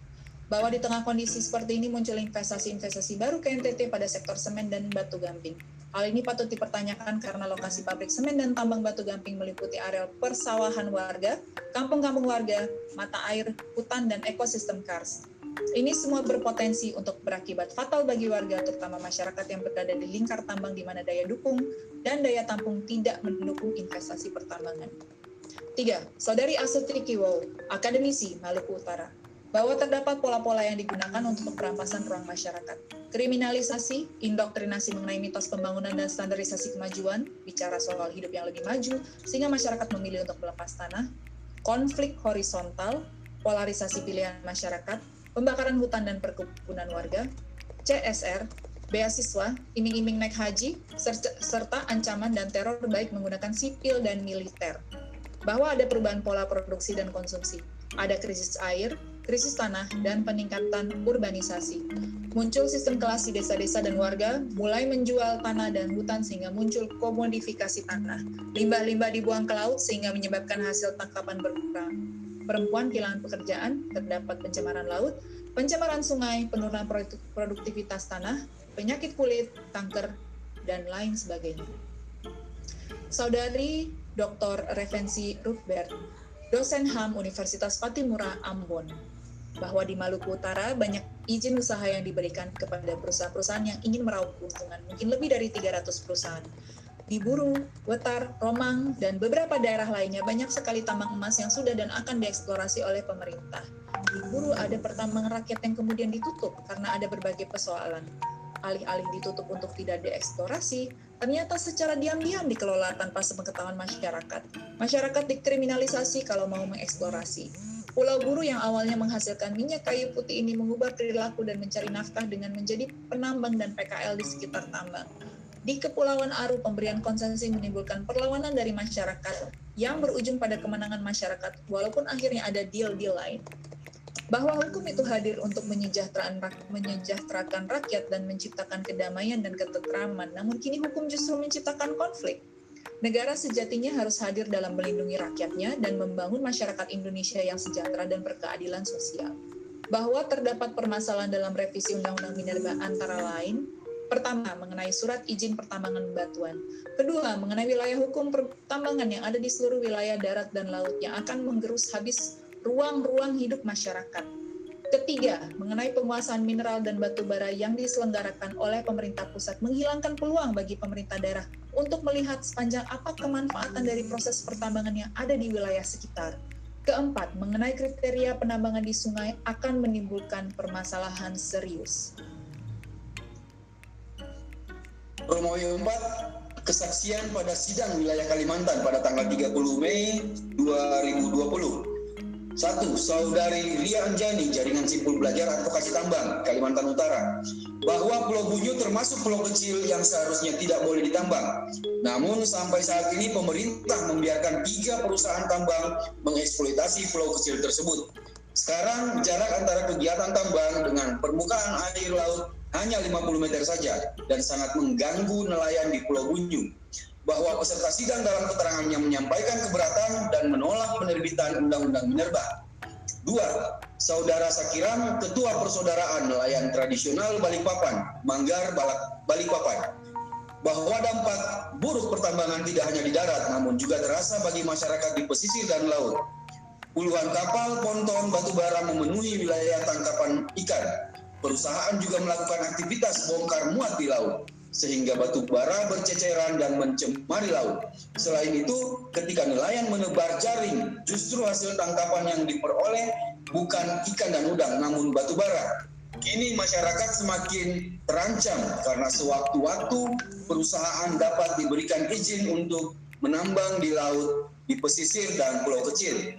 Bahwa di tengah kondisi seperti ini muncul investasi-investasi baru ke NTT pada sektor semen dan batu gamping. Hal ini patut dipertanyakan karena lokasi pabrik semen dan tambang batu gamping meliputi areal persawahan warga, kampung-kampung warga, mata air, hutan, dan ekosistem kars. Ini semua berpotensi untuk berakibat fatal bagi warga, terutama masyarakat yang berada di lingkar tambang di mana daya dukung dan daya tampung tidak mendukung investasi pertambangan. Tiga, Saudari Astuti Kiwo, akademisi Maluku Utara bahwa terdapat pola-pola yang digunakan untuk perampasan ruang masyarakat. Kriminalisasi, indoktrinasi mengenai mitos pembangunan dan standarisasi kemajuan, bicara soal hidup yang lebih maju, sehingga masyarakat memilih untuk melepas tanah, konflik horizontal, polarisasi pilihan masyarakat, pembakaran hutan dan perkebunan warga, CSR, beasiswa, iming-iming naik haji, serta ancaman dan teror baik menggunakan sipil dan militer. Bahwa ada perubahan pola produksi dan konsumsi, ada krisis air, krisis tanah, dan peningkatan urbanisasi. Muncul sistem kelas di desa-desa dan warga mulai menjual tanah dan hutan sehingga muncul komodifikasi tanah. Limbah-limbah dibuang ke laut sehingga menyebabkan hasil tangkapan berkurang. Perempuan kehilangan pekerjaan, terdapat pencemaran laut, pencemaran sungai, penurunan produktivitas tanah, penyakit kulit, kanker, dan lain sebagainya. Saudari Dr. Revensi Rufbert, dosen HAM Universitas Patimura, Ambon, bahwa di Maluku Utara banyak izin usaha yang diberikan kepada perusahaan-perusahaan yang ingin meraup keuntungan, mungkin lebih dari 300 perusahaan. Di Buru, Wetar, Romang, dan beberapa daerah lainnya banyak sekali tambang emas yang sudah dan akan dieksplorasi oleh pemerintah. Di Buru ada pertambangan rakyat yang kemudian ditutup karena ada berbagai persoalan. Alih-alih ditutup untuk tidak dieksplorasi, ternyata secara diam-diam dikelola tanpa sepengetahuan masyarakat. Masyarakat dikriminalisasi kalau mau mengeksplorasi Pulau Buru yang awalnya menghasilkan minyak kayu putih ini mengubah perilaku dan mencari nafkah dengan menjadi penambang dan PKL di sekitar tambang. Di Kepulauan Aru, pemberian konsesi menimbulkan perlawanan dari masyarakat yang berujung pada kemenangan masyarakat, walaupun akhirnya ada deal-deal lain. Bahwa hukum itu hadir untuk menyejahterakan, menyejahterakan rakyat dan menciptakan kedamaian dan ketentraman, namun kini hukum justru menciptakan konflik Negara sejatinya harus hadir dalam melindungi rakyatnya dan membangun masyarakat Indonesia yang sejahtera dan berkeadilan sosial. Bahwa terdapat permasalahan dalam revisi Undang-Undang Minerba antara lain, pertama mengenai surat izin pertambangan batuan, kedua mengenai wilayah hukum pertambangan yang ada di seluruh wilayah darat dan laut yang akan menggerus habis ruang-ruang hidup masyarakat, Ketiga, mengenai penguasaan mineral dan batu bara yang diselenggarakan oleh pemerintah pusat menghilangkan peluang bagi pemerintah daerah untuk melihat sepanjang apa kemanfaatan dari proses pertambangan yang ada di wilayah sekitar. Keempat, mengenai kriteria penambangan di sungai akan menimbulkan permasalahan serius. Promoyo 4, kesaksian pada sidang wilayah Kalimantan pada tanggal 30 Mei 2020 satu, saudari Ria Anjani, Jaringan Simpul Belajar Advokasi Tambang, Kalimantan Utara, bahwa Pulau Bunyu termasuk pulau kecil yang seharusnya tidak boleh ditambang. Namun sampai saat ini pemerintah membiarkan tiga perusahaan tambang mengeksploitasi pulau kecil tersebut. Sekarang jarak antara kegiatan tambang dengan permukaan air laut hanya 50 meter saja dan sangat mengganggu nelayan di Pulau Bunyu bahwa peserta sidang dalam keterangannya menyampaikan keberatan dan menolak penerbitan Undang-Undang Minerba. Dua, Saudara Sakiram, Ketua Persaudaraan Nelayan Tradisional Balikpapan, Manggar Balikpapan, bahwa dampak buruk pertambangan tidak hanya di darat, namun juga terasa bagi masyarakat di pesisir dan laut. Puluhan kapal, ponton, batu bara memenuhi wilayah tangkapan ikan. Perusahaan juga melakukan aktivitas bongkar muat di laut sehingga batu bara berceceran dan mencemari laut. Selain itu, ketika nelayan menebar jaring, justru hasil tangkapan yang diperoleh bukan ikan dan udang, namun batu bara. Kini masyarakat semakin terancam karena sewaktu-waktu perusahaan dapat diberikan izin untuk menambang di laut, di pesisir dan pulau kecil.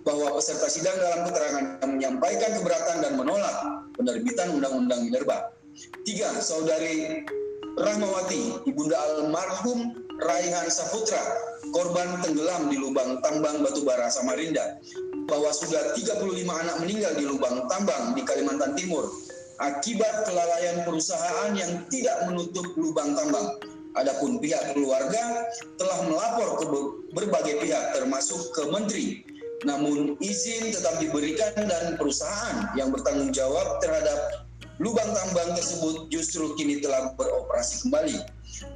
Bahwa peserta sidang dalam keterangan menyampaikan keberatan dan menolak penerbitan Undang-Undang Minerba. Tiga, saudari Rahmawati, ibunda almarhum Raihan Saputra, korban tenggelam di lubang tambang batubara Samarinda, bahwa sudah 35 anak meninggal di lubang tambang di Kalimantan Timur akibat kelalaian perusahaan yang tidak menutup lubang tambang. Adapun pihak keluarga telah melapor ke berbagai pihak termasuk ke menteri. Namun izin tetap diberikan dan perusahaan yang bertanggung jawab terhadap lubang tambang tersebut justru kini telah beroperasi kembali.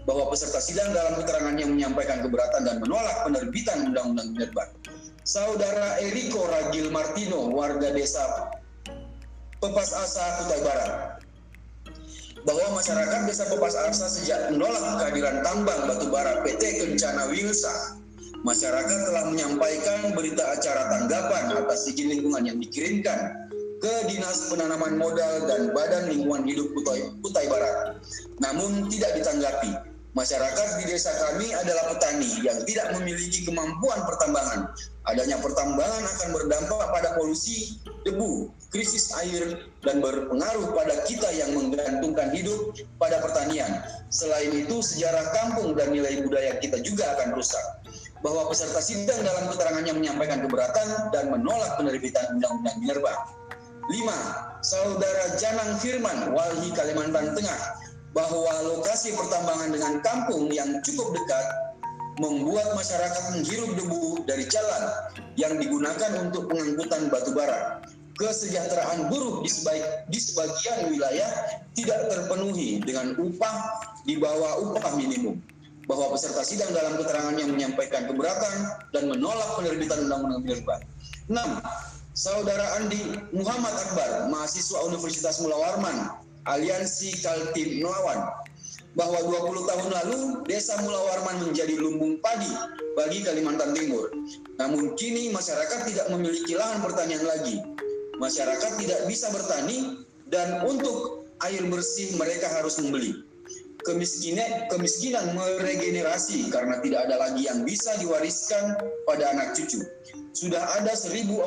Bahwa peserta sidang dalam keterangannya menyampaikan keberatan dan menolak penerbitan Undang-Undang Minerba. Saudara Eriko Ragil Martino, warga desa Pepas Asa, Kutai Barat, bahwa masyarakat desa Pepas Asa sejak menolak kehadiran tambang batubara PT Kencana Wilsa, masyarakat telah menyampaikan berita acara tanggapan atas izin lingkungan yang dikirimkan ke Dinas Penanaman Modal dan Badan Lingkungan Hidup Kutai, Kutai Barat. Namun tidak ditanggapi. Masyarakat di desa kami adalah petani yang tidak memiliki kemampuan pertambangan. Adanya pertambangan akan berdampak pada polusi debu, krisis air, dan berpengaruh pada kita yang menggantungkan hidup pada pertanian. Selain itu, sejarah kampung dan nilai budaya kita juga akan rusak bahwa peserta sidang dalam keterangannya menyampaikan keberatan dan menolak penerbitan Undang-Undang Minerba. Lima, Saudara Janang Firman, Walhi Kalimantan Tengah, bahwa lokasi pertambangan dengan kampung yang cukup dekat membuat masyarakat menghirup debu dari jalan yang digunakan untuk pengangkutan batu bara. Kesejahteraan buruh di sebagian wilayah tidak terpenuhi dengan upah di bawah upah minimum. Bahwa peserta sidang dalam keterangannya menyampaikan keberatan dan menolak penerbitan Undang-Undang Minerba. 6. Saudara Andi Muhammad Akbar, mahasiswa Universitas Mula Warman, Aliansi Kaltim Melawan, bahwa 20 tahun lalu Desa Mula Warman menjadi lumbung padi bagi Kalimantan Timur. Namun kini masyarakat tidak memiliki lahan pertanian lagi. Masyarakat tidak bisa bertani dan untuk air bersih mereka harus membeli. Kemiskinan, kemiskinan meregenerasi karena tidak ada lagi yang bisa diwariskan pada anak cucu sudah ada 1.400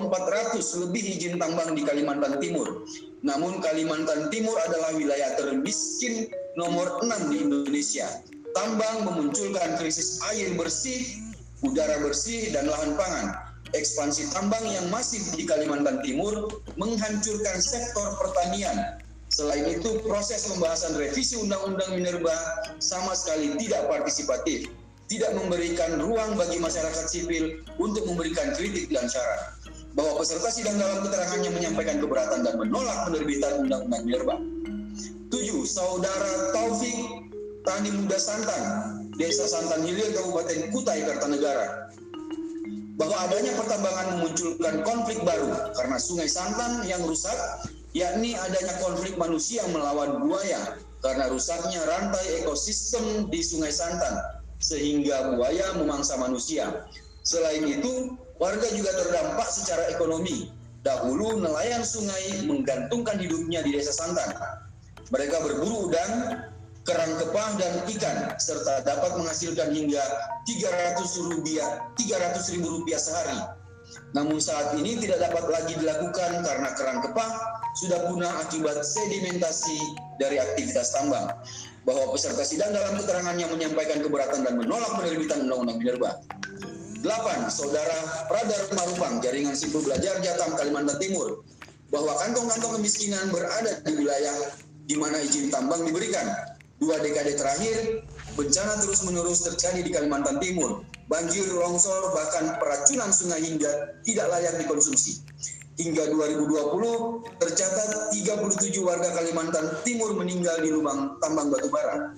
lebih izin tambang di Kalimantan Timur. Namun Kalimantan Timur adalah wilayah termiskin nomor 6 di Indonesia. Tambang memunculkan krisis air bersih, udara bersih, dan lahan pangan. Ekspansi tambang yang masif di Kalimantan Timur menghancurkan sektor pertanian. Selain itu, proses pembahasan revisi Undang-Undang Minerba sama sekali tidak partisipatif tidak memberikan ruang bagi masyarakat sipil untuk memberikan kritik dan syarat bahwa peserta sidang dalam keterangannya menyampaikan keberatan dan menolak penerbitan Undang-Undang Minerba. Tujuh, Saudara Taufik Tani Muda Santan, Desa Santan Hilir, Kabupaten Kutai, Kartanegara, bahwa adanya pertambangan memunculkan konflik baru karena Sungai Santan yang rusak, yakni adanya konflik manusia melawan buaya karena rusaknya rantai ekosistem di Sungai Santan sehingga buaya memangsa manusia. Selain itu, warga juga terdampak secara ekonomi. Dahulu nelayan sungai menggantungkan hidupnya di desa Santan. Mereka berburu udang, kerang kepang dan ikan serta dapat menghasilkan hingga 300 rupiah 300 ribu rupiah sehari. Namun saat ini tidak dapat lagi dilakukan karena kerang kepang sudah punah akibat sedimentasi dari aktivitas tambang bahwa peserta sidang dalam keterangannya menyampaikan keberatan dan menolak penerbitan Undang-Undang Minerba. 8. Saudara Pradar Marupang, Jaringan Simpul Belajar Jatam, Kalimantan Timur, bahwa kantong-kantong kemiskinan berada di wilayah di mana izin tambang diberikan. Dua dekade terakhir, bencana terus-menerus terjadi di Kalimantan Timur. Banjir, longsor, bahkan peracunan sungai hingga tidak layak dikonsumsi. Hingga 2020 tercatat 37 warga Kalimantan Timur meninggal di lubang tambang batu bara.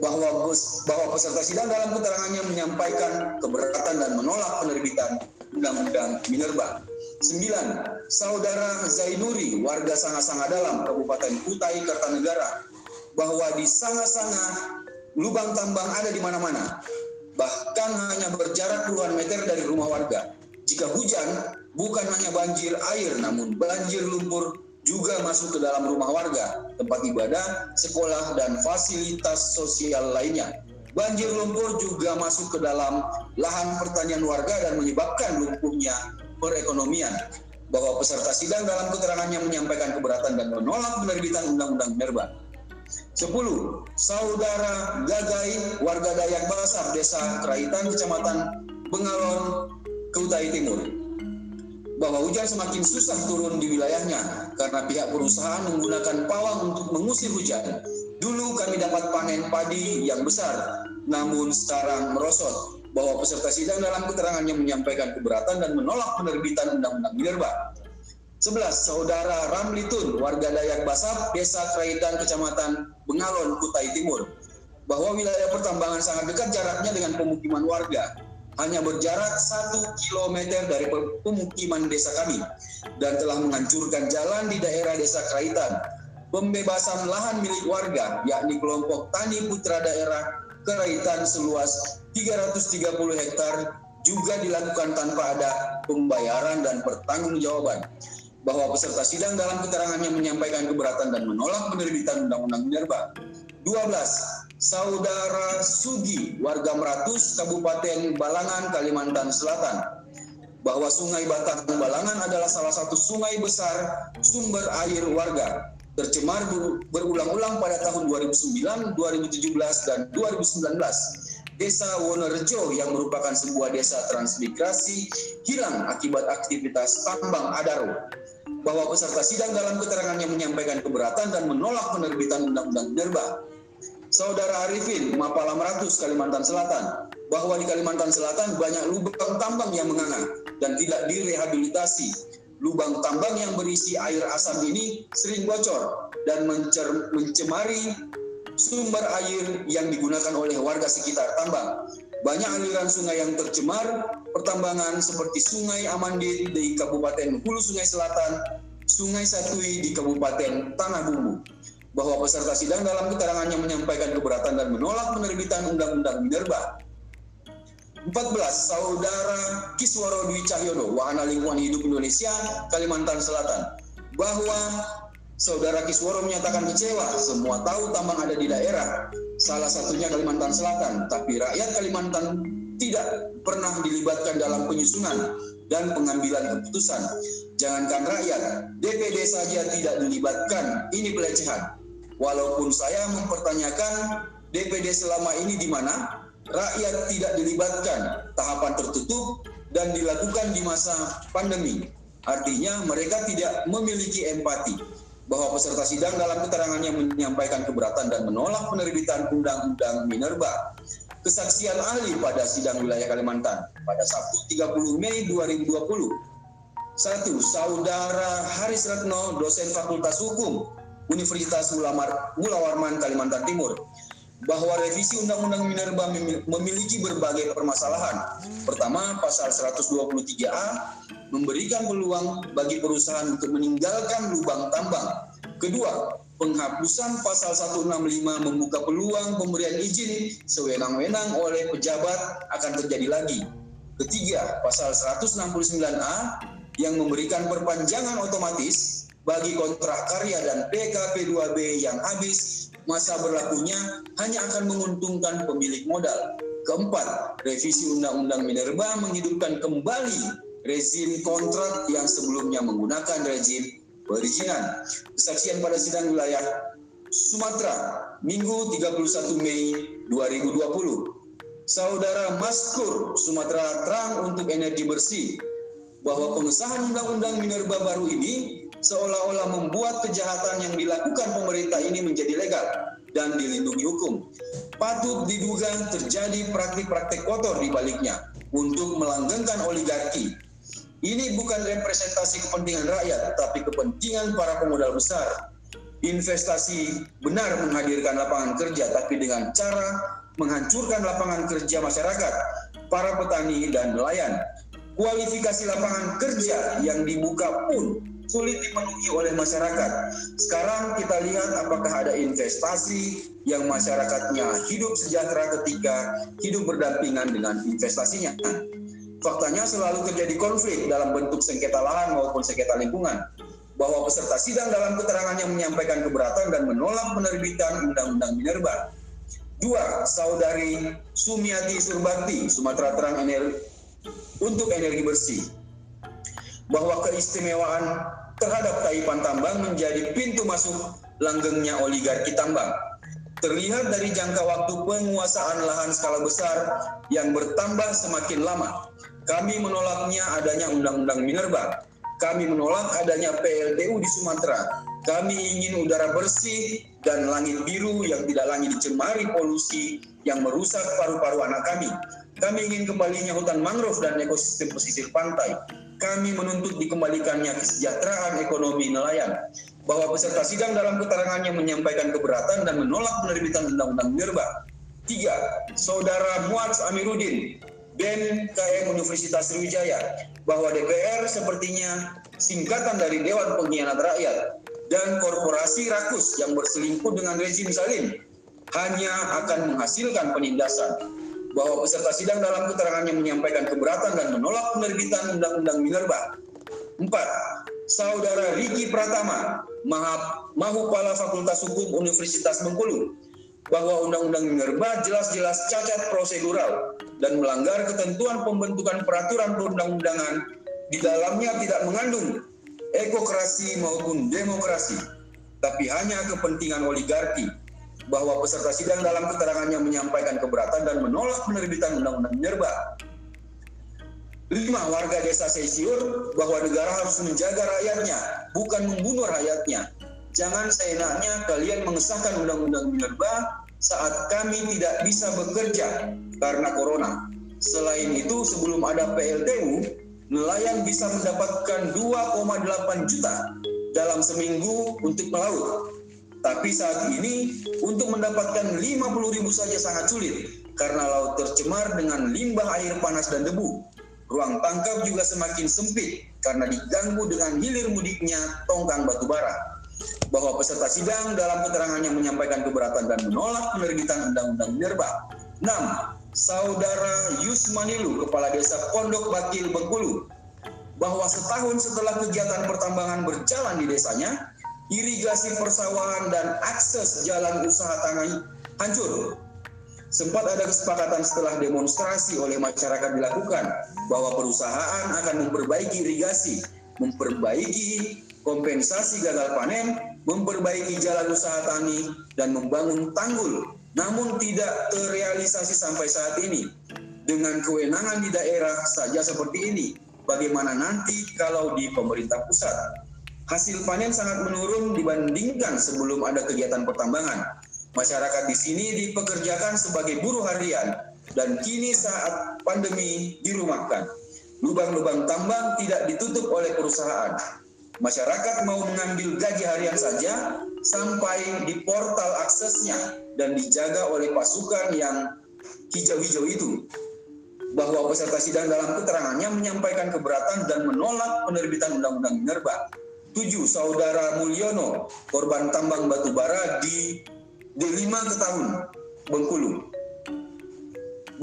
Bahwa bahwa peserta sidang dalam keterangannya menyampaikan keberatan dan menolak penerbitan Undang-Undang Minerba. 9. Saudara Zainuri, warga Sanga-Sanga Dalam, Kabupaten Kutai, Kartanegara, bahwa di Sanga-Sanga lubang tambang ada di mana-mana, bahkan hanya berjarak puluhan meter dari rumah warga. Jika hujan, bukan hanya banjir air, namun banjir lumpur juga masuk ke dalam rumah warga, tempat ibadah, sekolah, dan fasilitas sosial lainnya. Banjir lumpur juga masuk ke dalam lahan pertanian warga dan menyebabkan lumpuhnya perekonomian. Bahwa peserta sidang dalam keterangannya menyampaikan keberatan dan menolak penerbitan Undang-Undang Minerba. 10. Saudara Gagai, warga Dayak Basar, Desa Keraitan, Kecamatan Bengalon, Kutai Timur bahwa hujan semakin susah turun di wilayahnya karena pihak perusahaan menggunakan pawang untuk mengusir hujan. Dulu kami dapat panen padi yang besar, namun sekarang merosot. Bahwa peserta sidang dalam keterangannya menyampaikan keberatan dan menolak penerbitan Undang-Undang Minerba. 11. Saudara Ramlitun, warga Dayak Basap, Desa Kraitan, Kecamatan Bengalon, Kutai Timur, bahwa wilayah pertambangan sangat dekat jaraknya dengan pemukiman warga hanya berjarak satu kilometer dari pemukiman desa kami dan telah menghancurkan jalan di daerah desa Kraitan. Pembebasan lahan milik warga, yakni kelompok Tani Putra Daerah Kraitan seluas 330 hektar juga dilakukan tanpa ada pembayaran dan pertanggungjawaban bahwa peserta sidang dalam keterangannya menyampaikan keberatan dan menolak penerbitan Undang-Undang Minerba. 12 Saudara Sugi, warga Meratus, Kabupaten Balangan, Kalimantan Selatan, bahwa Sungai Batang Balangan adalah salah satu sungai besar sumber air warga tercemar berulang-ulang pada tahun 2009, 2017, dan 2019. Desa Wonorejo yang merupakan sebuah desa transmigrasi hilang akibat aktivitas tambang Adaro. Bahwa peserta sidang dalam keterangannya menyampaikan keberatan dan menolak penerbitan Undang-Undang Minerba Saudara Arifin, Mapala Meratus, Kalimantan Selatan, bahwa di Kalimantan Selatan banyak lubang tambang yang menganga dan tidak direhabilitasi. Lubang tambang yang berisi air asam ini sering bocor dan mencemari sumber air yang digunakan oleh warga sekitar tambang. Banyak aliran sungai yang tercemar, pertambangan seperti Sungai Amandit di Kabupaten Hulu Sungai Selatan, Sungai Satui di Kabupaten Tanah Bumbu bahwa peserta sidang dalam keterangannya menyampaikan keberatan dan menolak penerbitan Undang-Undang Minerba. 14. Saudara Kiswaro Dwi Cahyono, Wahana Lingkungan Hidup Indonesia, Kalimantan Selatan, bahwa Saudara Kisworo menyatakan kecewa, semua tahu tambang ada di daerah, salah satunya Kalimantan Selatan, tapi rakyat Kalimantan tidak pernah dilibatkan dalam penyusunan dan pengambilan keputusan. Jangankan rakyat, DPD saja tidak dilibatkan, ini pelecehan. Walaupun saya mempertanyakan DPD selama ini di mana, rakyat tidak dilibatkan, tahapan tertutup dan dilakukan di masa pandemi. Artinya mereka tidak memiliki empati bahwa peserta sidang dalam keterangannya menyampaikan keberatan dan menolak penerbitan Undang-Undang Minerba. Kesaksian ahli pada sidang wilayah Kalimantan pada Sabtu 30 Mei 2020. Satu, Saudara Haris Retno, dosen Fakultas Hukum Universitas Mula Warman Kalimantan Timur bahwa revisi Undang-Undang Minerba memiliki berbagai permasalahan. Pertama, pasal 123A memberikan peluang bagi perusahaan untuk meninggalkan lubang tambang. Kedua, penghapusan pasal 165 membuka peluang pemberian izin sewenang-wenang oleh pejabat akan terjadi lagi. Ketiga, pasal 169A yang memberikan perpanjangan otomatis bagi kontrak karya dan PKP 2B yang habis, masa berlakunya hanya akan menguntungkan pemilik modal. Keempat, revisi Undang-Undang Minerba menghidupkan kembali rezim kontrak yang sebelumnya menggunakan rezim perizinan. Kesaksian pada sidang wilayah Sumatera, Minggu 31 Mei 2020. Saudara Maskur, Sumatera Terang untuk Energi Bersih, bahwa pengesahan Undang-Undang Minerba baru ini seolah-olah membuat kejahatan yang dilakukan pemerintah ini menjadi legal dan dilindungi hukum. Patut diduga terjadi praktik-praktik kotor di baliknya untuk melanggengkan oligarki. Ini bukan representasi kepentingan rakyat, tapi kepentingan para pemodal besar. Investasi benar menghadirkan lapangan kerja, tapi dengan cara menghancurkan lapangan kerja masyarakat, para petani dan nelayan. Kualifikasi lapangan kerja yang dibuka pun sulit dipenuhi oleh masyarakat. Sekarang kita lihat apakah ada investasi yang masyarakatnya hidup sejahtera ketika hidup berdampingan dengan investasinya faktanya selalu terjadi konflik dalam bentuk sengketa lahan maupun sengketa lingkungan bahwa peserta sidang dalam keterangannya menyampaikan keberatan dan menolak penerbitan Undang-Undang Minerba. Dua, saudari Sumiati Surbakti, Sumatera Terang Energi, untuk energi bersih, bahwa keistimewaan terhadap taipan tambang menjadi pintu masuk langgengnya oligarki tambang. Terlihat dari jangka waktu penguasaan lahan skala besar yang bertambah semakin lama, kami menolaknya adanya Undang-Undang Minerba. Kami menolak adanya PLTU di Sumatera. Kami ingin udara bersih dan langit biru yang tidak lagi dicemari polusi yang merusak paru-paru anak kami. Kami ingin kembalinya hutan mangrove dan ekosistem pesisir pantai. Kami menuntut dikembalikannya kesejahteraan ekonomi nelayan. Bahwa peserta sidang dalam keterangannya menyampaikan keberatan dan menolak penerbitan Undang-Undang Minerba. Tiga, Saudara Muaz Amiruddin BEM KM Universitas Sriwijaya bahwa DPR sepertinya singkatan dari Dewan Pengkhianat Rakyat dan korporasi rakus yang berselingkuh dengan rezim Salim hanya akan menghasilkan penindasan bahwa peserta sidang dalam keterangannya menyampaikan keberatan dan menolak penerbitan Undang-Undang Minerba. Empat, Saudara Riki Pratama, Mahupala Fakultas Hukum Universitas Bengkulu, bahwa Undang-Undang Minerba jelas-jelas cacat prosedural dan melanggar ketentuan pembentukan peraturan perundang-undangan di dalamnya tidak mengandung ekokrasi maupun demokrasi, tapi hanya kepentingan oligarki bahwa peserta sidang dalam keterangannya keberatan dan menolak penerbitan Undang-Undang Minerba. Lima, warga desa Sesiur bahwa negara harus menjaga rakyatnya, bukan membunuh rakyatnya jangan seenaknya kalian mengesahkan undang-undang minerba saat kami tidak bisa bekerja karena corona. Selain itu, sebelum ada PLTU, nelayan bisa mendapatkan 2,8 juta dalam seminggu untuk melaut. Tapi saat ini, untuk mendapatkan 50 ribu saja sangat sulit karena laut tercemar dengan limbah air panas dan debu. Ruang tangkap juga semakin sempit karena diganggu dengan hilir mudiknya tongkang batu bara bahwa peserta sidang dalam keterangannya menyampaikan keberatan dan menolak penerbitan Undang-Undang Minerba. 6. Saudara Yusmanilu, Kepala Desa Pondok Bakil Bengkulu, bahwa setahun setelah kegiatan pertambangan berjalan di desanya, irigasi persawahan dan akses jalan usaha tanah hancur. Sempat ada kesepakatan setelah demonstrasi oleh masyarakat dilakukan bahwa perusahaan akan memperbaiki irigasi, memperbaiki kompensasi gagal panen, memperbaiki jalan usaha tani, dan membangun tanggul. Namun tidak terrealisasi sampai saat ini. Dengan kewenangan di daerah saja seperti ini, bagaimana nanti kalau di pemerintah pusat? Hasil panen sangat menurun dibandingkan sebelum ada kegiatan pertambangan. Masyarakat di sini dipekerjakan sebagai buruh harian dan kini saat pandemi dirumahkan. Lubang-lubang tambang tidak ditutup oleh perusahaan Masyarakat mau mengambil gaji harian saja sampai di portal aksesnya dan dijaga oleh pasukan yang hijau-hijau itu. Bahwa peserta sidang dalam keterangannya menyampaikan keberatan dan menolak penerbitan Undang-Undang Minerba. Tujuh, Saudara Mulyono, korban tambang batu bara di D5 Ketahun, Bengkulu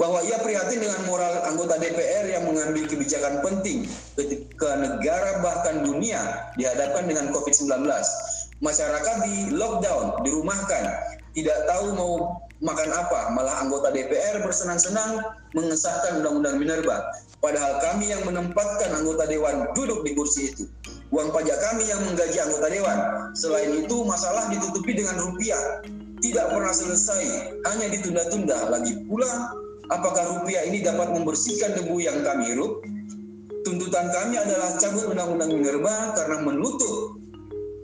bahwa ia prihatin dengan moral anggota DPR yang mengambil kebijakan penting ketika negara bahkan dunia dihadapkan dengan COVID-19. Masyarakat di lockdown, dirumahkan, tidak tahu mau makan apa, malah anggota DPR bersenang-senang mengesahkan Undang-Undang Minerba. Padahal kami yang menempatkan anggota Dewan duduk di kursi itu. Uang pajak kami yang menggaji anggota Dewan. Selain itu, masalah ditutupi dengan rupiah. Tidak pernah selesai, hanya ditunda-tunda. Lagi pula, Apakah rupiah ini dapat membersihkan debu yang kami hirup? Tuntutan kami adalah cabut Undang-Undang Minerba karena menutup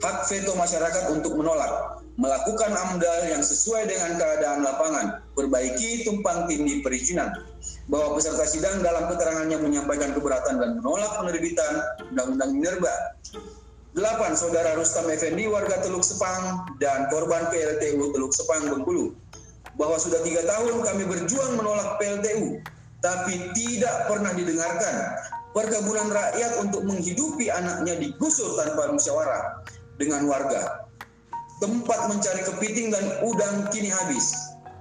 hak veto masyarakat untuk menolak. Melakukan AMDAL yang sesuai dengan keadaan lapangan, perbaiki tumpang tindih perizinan, bahwa peserta sidang dalam keterangannya menyampaikan keberatan dan menolak penerbitan Undang-Undang Minerba. 8. Saudara Rustam Effendi, warga Teluk Sepang, dan korban PLTU Teluk Sepang, Bengkulu, bahwa sudah tiga tahun kami berjuang menolak PLTU, tapi tidak pernah didengarkan. Perkebunan rakyat untuk menghidupi anaknya digusur tanpa musyawarah dengan warga tempat mencari kepiting dan udang kini habis.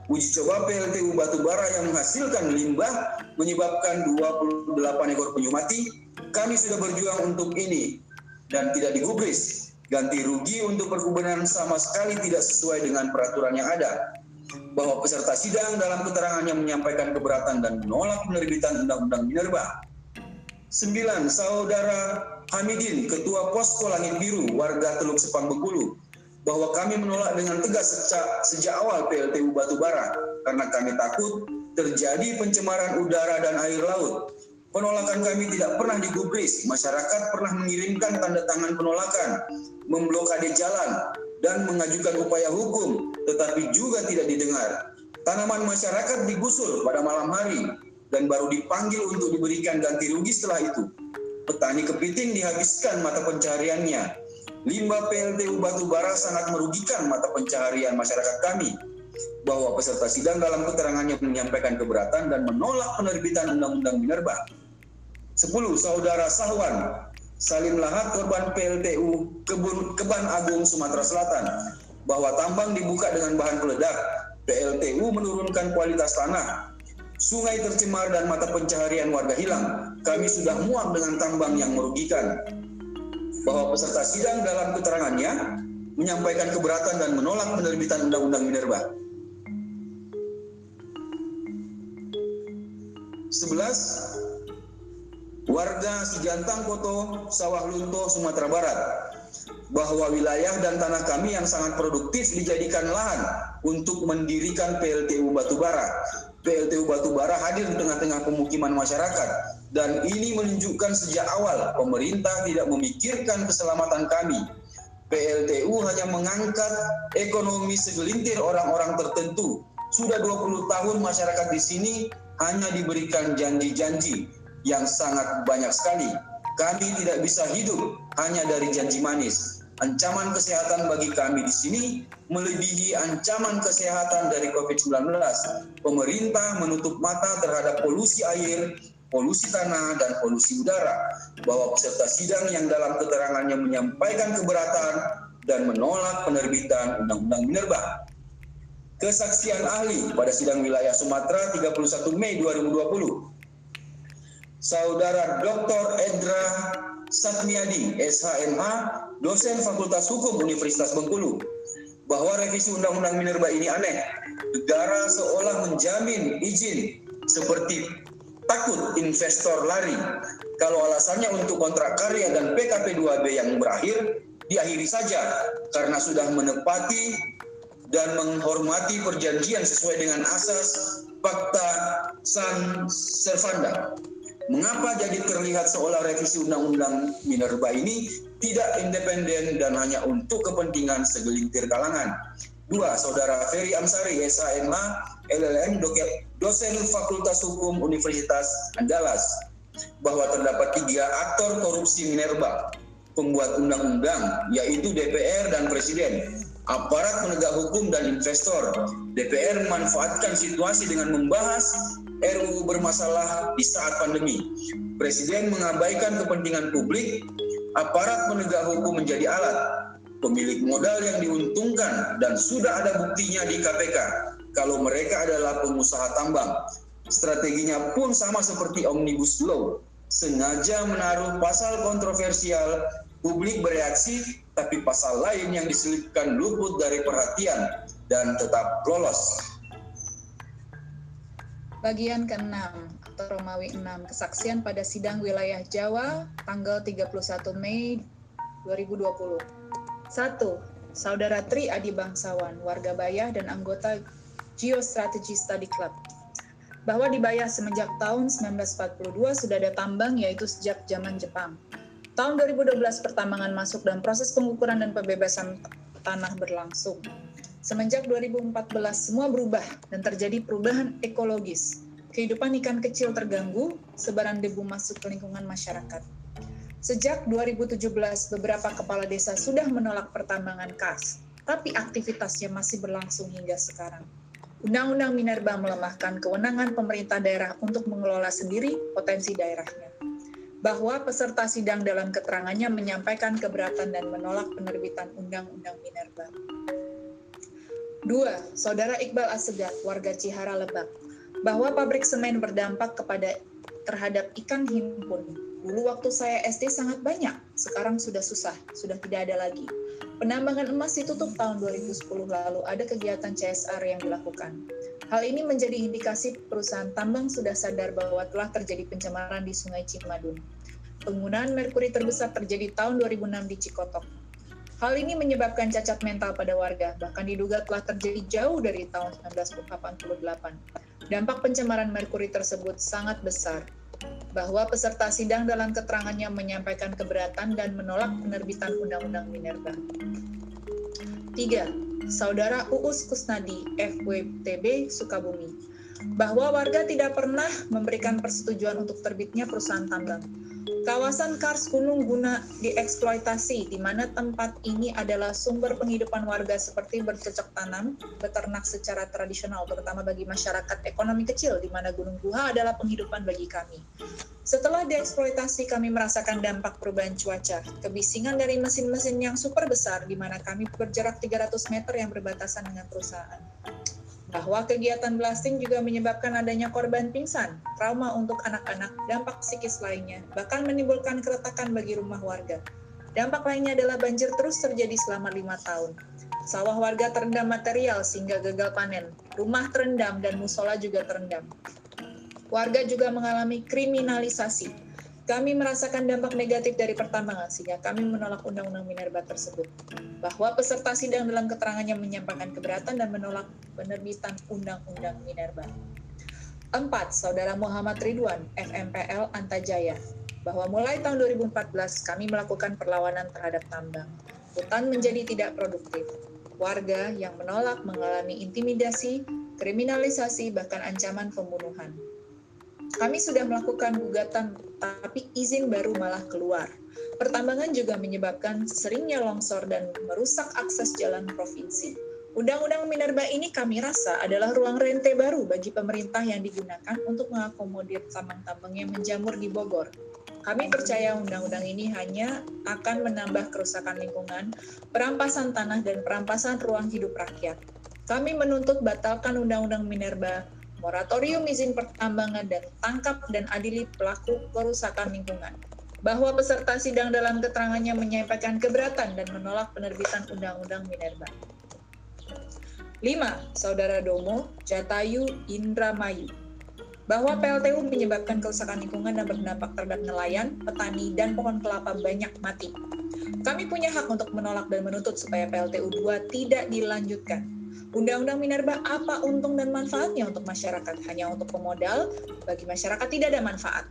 Uji coba PLTU batubara yang menghasilkan limbah menyebabkan 28 ekor penyu mati. Kami sudah berjuang untuk ini dan tidak digubris. Ganti rugi untuk perkebunan sama sekali tidak sesuai dengan peraturan yang ada. Bahwa peserta sidang dalam keterangannya menyampaikan keberatan dan menolak penerbitan Undang-Undang Minerba. 9. Saudara Hamidin, Ketua Posko Langit Biru, warga Teluk Sepang Bengkulu, bahwa kami menolak dengan tegas sejak, sejak awal PLTU batubara karena kami takut terjadi pencemaran udara dan air laut. Penolakan kami tidak pernah digubris. Masyarakat pernah mengirimkan tanda tangan penolakan, memblokade jalan, dan mengajukan upaya hukum, tetapi juga tidak didengar. Tanaman masyarakat digusur pada malam hari dan baru dipanggil untuk diberikan ganti rugi setelah itu. Petani kepiting dihabiskan mata pencariannya, limbah PLTU batubara sangat merugikan mata pencaharian masyarakat kami. Bahwa peserta sidang dalam keterangannya menyampaikan keberatan dan menolak penerbitan Undang-Undang Minerba. 10. Saudara Sahwan, Salim Lahat korban PLTU Kebun Keban Agung Sumatera Selatan bahwa tambang dibuka dengan bahan peledak, PLTU menurunkan kualitas tanah, sungai tercemar dan mata pencaharian warga hilang. Kami sudah muak dengan tambang yang merugikan bahwa peserta sidang dalam keterangannya menyampaikan keberatan dan menolak penerbitan Undang-Undang Minerba. 11. Warga Sijantang Koto, Sawah Lunto, Sumatera Barat bahwa wilayah dan tanah kami yang sangat produktif dijadikan lahan untuk mendirikan PLTU batubara. PLTU batubara hadir di tengah-tengah pemukiman masyarakat dan ini menunjukkan sejak awal pemerintah tidak memikirkan keselamatan kami. PLTU hanya mengangkat ekonomi segelintir orang-orang tertentu. Sudah 20 tahun masyarakat di sini hanya diberikan janji-janji yang sangat banyak sekali. Kami tidak bisa hidup hanya dari janji manis. Ancaman kesehatan bagi kami di sini melebihi ancaman kesehatan dari COVID-19. Pemerintah menutup mata terhadap polusi air, polusi tanah dan polusi udara bahwa peserta sidang yang dalam keterangannya menyampaikan keberatan dan menolak penerbitan Undang-Undang Minerba. Kesaksian ahli pada sidang wilayah Sumatera 31 Mei 2020. Saudara Dr. Edra Satmiadi, SHMH, dosen Fakultas Hukum Universitas Bengkulu, bahwa revisi Undang-Undang Minerba ini aneh. Negara seolah menjamin izin seperti takut investor lari. Kalau alasannya untuk kontrak karya dan PKP 2B yang berakhir, diakhiri saja karena sudah menepati dan menghormati perjanjian sesuai dengan asas fakta san servanda. Mengapa jadi terlihat seolah revisi Undang-Undang Minerba ini tidak independen dan hanya untuk kepentingan segelintir kalangan? Dua, Saudara Ferry Amsari, SHMH, LLM, dosen Fakultas Hukum Universitas Andalas, bahwa terdapat tiga aktor korupsi Minerba, pembuat undang-undang, yaitu DPR dan Presiden, aparat penegak hukum dan investor. DPR memanfaatkan situasi dengan membahas RUU bermasalah di saat pandemi. Presiden mengabaikan kepentingan publik, aparat penegak hukum menjadi alat, pemilik modal yang diuntungkan dan sudah ada buktinya di KPK kalau mereka adalah pengusaha tambang. Strateginya pun sama seperti Omnibus Law, sengaja menaruh pasal kontroversial, publik bereaksi, tapi pasal lain yang diselipkan luput dari perhatian dan tetap lolos. Bagian ke-6 atau Romawi 6, kesaksian pada sidang wilayah Jawa tanggal 31 Mei 2020. 1. Saudara Tri Adi Bangsawan, warga Bayah dan anggota Geostrategy Study Club bahwa di Bayah semenjak tahun 1942 sudah ada tambang yaitu sejak zaman Jepang. Tahun 2012 pertambangan masuk dan proses pengukuran dan pembebasan tanah berlangsung. Semenjak 2014 semua berubah dan terjadi perubahan ekologis. Kehidupan ikan kecil terganggu, sebaran debu masuk ke lingkungan masyarakat. Sejak 2017, beberapa kepala desa sudah menolak pertambangan kas, tapi aktivitasnya masih berlangsung hingga sekarang. Undang-Undang Minerba melemahkan kewenangan pemerintah daerah untuk mengelola sendiri potensi daerahnya. Bahwa peserta sidang dalam keterangannya menyampaikan keberatan dan menolak penerbitan Undang-Undang Minerba. Dua, Saudara Iqbal Asegaf, warga Cihara Lebak, bahwa pabrik semen berdampak kepada terhadap ikan himpun. Dulu waktu saya SD sangat banyak, sekarang sudah susah, sudah tidak ada lagi. Penambangan emas ditutup tahun 2010 lalu, ada kegiatan CSR yang dilakukan. Hal ini menjadi indikasi perusahaan tambang sudah sadar bahwa telah terjadi pencemaran di Sungai Cimadun. Penggunaan merkuri terbesar terjadi tahun 2006 di Cikotok. Hal ini menyebabkan cacat mental pada warga, bahkan diduga telah terjadi jauh dari tahun 1988. Dampak pencemaran merkuri tersebut sangat besar, bahwa peserta sidang dalam keterangannya menyampaikan keberatan dan menolak penerbitan Undang-Undang Minerba. 3. Saudara Uus Kusnadi, FWTB, Sukabumi, bahwa warga tidak pernah memberikan persetujuan untuk terbitnya perusahaan tambang Kawasan Kars Gunung Guna dieksploitasi, di mana tempat ini adalah sumber penghidupan warga seperti bercocok tanam, beternak secara tradisional, terutama bagi masyarakat ekonomi kecil, di mana Gunung Guha adalah penghidupan bagi kami. Setelah dieksploitasi, kami merasakan dampak perubahan cuaca, kebisingan dari mesin-mesin yang super besar, di mana kami berjarak 300 meter yang berbatasan dengan perusahaan bahwa kegiatan blasting juga menyebabkan adanya korban pingsan, trauma untuk anak-anak, dampak psikis lainnya, bahkan menimbulkan keretakan bagi rumah warga. Dampak lainnya adalah banjir terus terjadi selama lima tahun. Sawah warga terendam material sehingga gagal panen, rumah terendam dan musola juga terendam. Warga juga mengalami kriminalisasi, kami merasakan dampak negatif dari pertambangan sehingga kami menolak Undang-Undang Minerba tersebut. Bahwa peserta sidang dalam keterangannya menyampaikan keberatan dan menolak penerbitan Undang-Undang Minerba. 4. Saudara Muhammad Ridwan, FMPL Antajaya, bahwa mulai tahun 2014 kami melakukan perlawanan terhadap tambang. Hutan menjadi tidak produktif. Warga yang menolak mengalami intimidasi, kriminalisasi, bahkan ancaman pembunuhan. Kami sudah melakukan gugatan, tapi izin baru malah keluar. Pertambangan juga menyebabkan seringnya longsor dan merusak akses jalan provinsi. Undang-undang Minerba ini kami rasa adalah ruang rente baru bagi pemerintah yang digunakan untuk mengakomodir tambang-tambang yang menjamur di Bogor. Kami percaya undang-undang ini hanya akan menambah kerusakan lingkungan, perampasan tanah, dan perampasan ruang hidup rakyat. Kami menuntut batalkan undang-undang Minerba moratorium izin pertambangan dan tangkap dan adili pelaku kerusakan lingkungan. Bahwa peserta sidang dalam keterangannya menyampaikan keberatan dan menolak penerbitan Undang-Undang Minerba. 5. Saudara Domo Jatayu Indramayu bahwa PLTU menyebabkan kerusakan lingkungan dan berdampak terhadap nelayan, petani, dan pohon kelapa banyak mati. Kami punya hak untuk menolak dan menuntut supaya PLTU 2 tidak dilanjutkan Undang-Undang Minerba apa untung dan manfaatnya untuk masyarakat? Hanya untuk pemodal, bagi masyarakat tidak ada manfaat.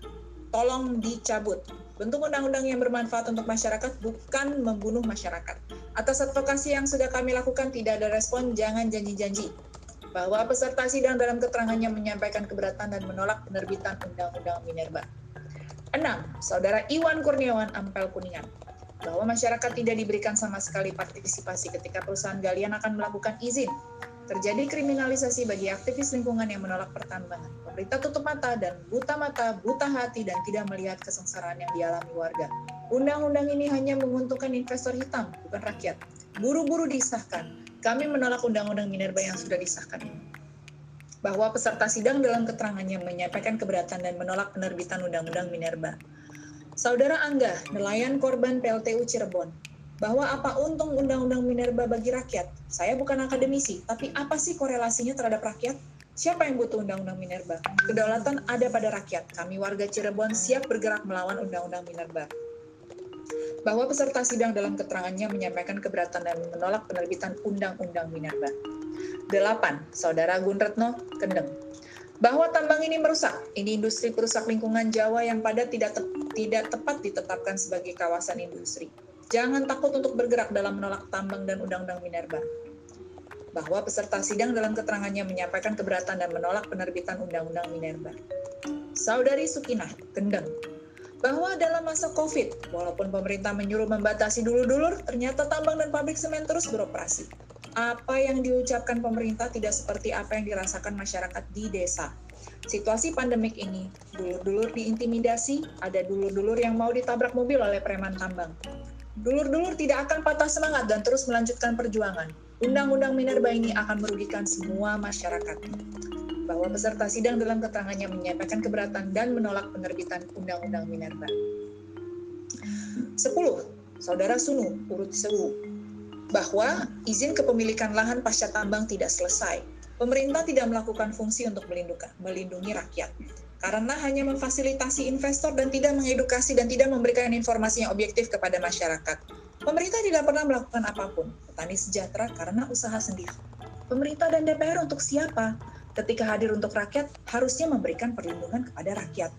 Tolong dicabut. Bentuk undang-undang yang bermanfaat untuk masyarakat bukan membunuh masyarakat. Atas advokasi yang sudah kami lakukan tidak ada respon, jangan janji-janji. Bahwa peserta sidang dalam keterangannya menyampaikan keberatan dan menolak penerbitan Undang-Undang Minerba. 6. Saudara Iwan Kurniawan Ampel Kuningan bahwa masyarakat tidak diberikan sama sekali partisipasi ketika perusahaan galian akan melakukan izin. Terjadi kriminalisasi bagi aktivis lingkungan yang menolak pertambangan. Pemerintah tutup mata dan buta mata, buta hati, dan tidak melihat kesengsaraan yang dialami warga. Undang-undang ini hanya menguntungkan investor hitam, bukan rakyat. Buru-buru disahkan. Kami menolak Undang-Undang Minerba yang sudah disahkan ini bahwa peserta sidang dalam keterangannya menyampaikan keberatan dan menolak penerbitan Undang-Undang Minerba. Saudara Angga, nelayan korban PLTU Cirebon, bahwa apa untung Undang-Undang Minerba bagi rakyat? Saya bukan akademisi, tapi apa sih korelasinya terhadap rakyat? Siapa yang butuh Undang-Undang Minerba? Kedaulatan ada pada rakyat. Kami warga Cirebon siap bergerak melawan Undang-Undang Minerba. Bahwa peserta sidang dalam keterangannya menyampaikan keberatan dan menolak penerbitan Undang-Undang Minerba. 8. Saudara Gunretno Kendeng bahwa tambang ini merusak. Ini industri perusak lingkungan Jawa yang pada tidak te tidak tepat ditetapkan sebagai kawasan industri. Jangan takut untuk bergerak dalam menolak tambang dan undang-undang minerba. bahwa peserta sidang dalam keterangannya menyampaikan keberatan dan menolak penerbitan Undang-Undang Minerba. Saudari Sukinah, Kendeng, bahwa dalam masa COVID, walaupun pemerintah menyuruh membatasi dulur-dulur, ternyata tambang dan pabrik semen terus beroperasi. Apa yang diucapkan pemerintah tidak seperti apa yang dirasakan masyarakat di desa. Situasi pandemik ini, dulur-dulur diintimidasi, ada dulur-dulur yang mau ditabrak mobil oleh preman tambang. Dulur-dulur tidak akan patah semangat dan terus melanjutkan perjuangan. Undang-undang Minerba ini akan merugikan semua masyarakat. Bahwa peserta sidang dalam keterangannya menyampaikan keberatan dan menolak penerbitan Undang-Undang Minerba. 10. Saudara Sunu, urut Sewu, bahwa izin kepemilikan lahan pasca tambang tidak selesai. Pemerintah tidak melakukan fungsi untuk melindungi rakyat karena hanya memfasilitasi investor dan tidak mengedukasi dan tidak memberikan informasi yang objektif kepada masyarakat. Pemerintah tidak pernah melakukan apa pun. Petani sejahtera karena usaha sendiri. Pemerintah dan DPR untuk siapa? Ketika hadir untuk rakyat, harusnya memberikan perlindungan kepada rakyat.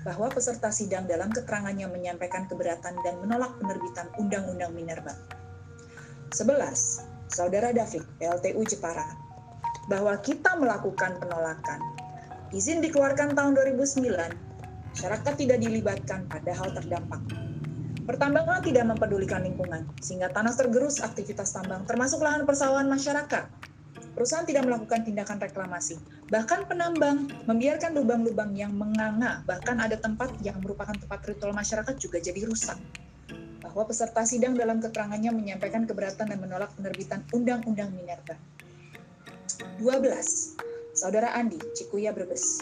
Bahwa peserta sidang dalam keterangannya menyampaikan keberatan dan menolak penerbitan Undang-Undang Minerba. 11. Saudara David, PLTU Jepara, bahwa kita melakukan penolakan Izin dikeluarkan tahun 2009, masyarakat tidak dilibatkan pada hal terdampak. Pertambangan tidak mempedulikan lingkungan, sehingga tanah tergerus aktivitas tambang, termasuk lahan persawahan masyarakat. Perusahaan tidak melakukan tindakan reklamasi. Bahkan penambang membiarkan lubang-lubang yang menganga, bahkan ada tempat yang merupakan tempat ritual masyarakat juga jadi rusak. Bahwa peserta sidang dalam keterangannya menyampaikan keberatan dan menolak penerbitan Undang-Undang Minerba. 12 Saudara Andi, Cikuya Brebes.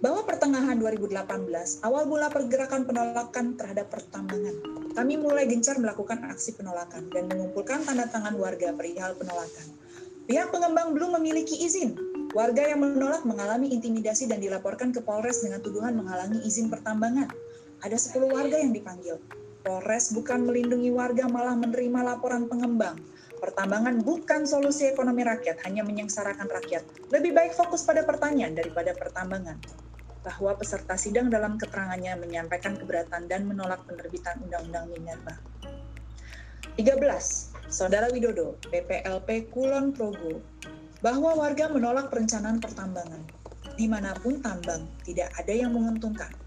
Bahwa pertengahan 2018, awal mula pergerakan penolakan terhadap pertambangan, kami mulai gencar melakukan aksi penolakan dan mengumpulkan tanda tangan warga perihal penolakan. Pihak pengembang belum memiliki izin. Warga yang menolak mengalami intimidasi dan dilaporkan ke Polres dengan tuduhan menghalangi izin pertambangan. Ada 10 warga yang dipanggil. Polres bukan melindungi warga malah menerima laporan pengembang. Pertambangan bukan solusi ekonomi rakyat, hanya menyengsarakan rakyat. Lebih baik fokus pada pertanyaan daripada pertambangan. Bahwa peserta sidang dalam keterangannya menyampaikan keberatan dan menolak penerbitan Undang-Undang Minerba. 13. Saudara Widodo, PPLP Kulon Progo, bahwa warga menolak perencanaan pertambangan. Di mana pun tambang, tidak ada yang menguntungkan.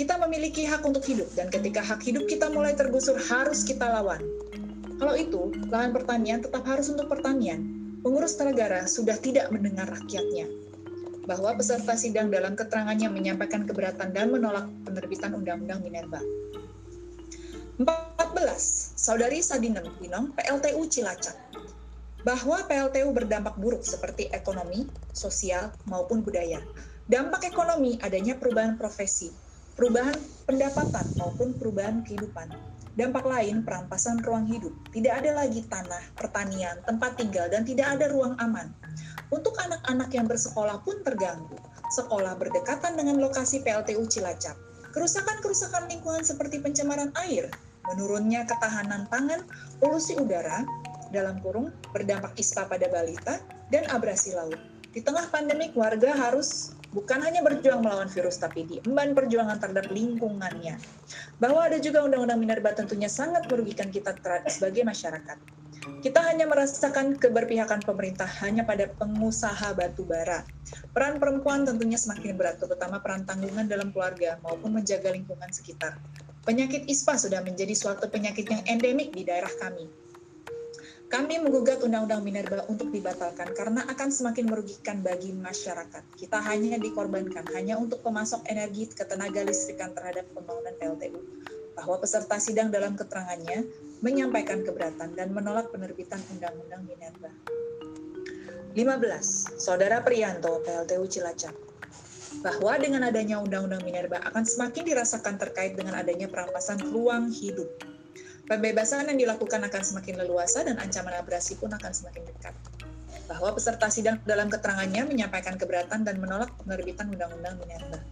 Kita memiliki hak untuk hidup, dan ketika hak hidup kita mulai tergusur, harus kita lawan. Kalau itu, lahan pertanian tetap harus untuk pertanian. Pengurus negara sudah tidak mendengar rakyatnya. Bahwa peserta sidang dalam keterangannya menyampaikan keberatan dan menolak penerbitan Undang-Undang Minerba. 14. Saudari Sadinem Binong, PLTU Cilacap. Bahwa PLTU berdampak buruk seperti ekonomi, sosial, maupun budaya. Dampak ekonomi adanya perubahan profesi, perubahan pendapatan maupun perubahan kehidupan Dampak lain, perampasan ruang hidup. Tidak ada lagi tanah, pertanian, tempat tinggal, dan tidak ada ruang aman. Untuk anak-anak yang bersekolah pun terganggu. Sekolah berdekatan dengan lokasi PLTU Cilacap. Kerusakan-kerusakan lingkungan seperti pencemaran air, menurunnya ketahanan pangan, polusi udara, dalam kurung berdampak ispa pada balita, dan abrasi laut. Di tengah pandemik, warga harus bukan hanya berjuang melawan virus, tapi diemban perjuangan terhadap lingkungannya. Bahwa ada juga undang-undang minerba tentunya sangat merugikan kita sebagai masyarakat. Kita hanya merasakan keberpihakan pemerintah hanya pada pengusaha batu bara. Peran perempuan tentunya semakin berat, terutama peran tanggungan dalam keluarga maupun menjaga lingkungan sekitar. Penyakit ISPA sudah menjadi suatu penyakit yang endemik di daerah kami. Kami menggugat Undang-Undang Minerba untuk dibatalkan karena akan semakin merugikan bagi masyarakat. Kita hanya dikorbankan hanya untuk pemasok energi ketenaga listrikan terhadap pembangunan PLTU. Bahwa peserta sidang dalam keterangannya menyampaikan keberatan dan menolak penerbitan Undang-Undang Minerba. 15. Saudara Prianto, PLTU Cilacap bahwa dengan adanya Undang-Undang Minerba akan semakin dirasakan terkait dengan adanya perampasan ruang hidup Pembebasan yang dilakukan akan semakin leluasa dan ancaman abrasi pun akan semakin dekat. Bahwa peserta sidang dalam keterangannya menyampaikan keberatan dan menolak penerbitan Undang-Undang Minerba.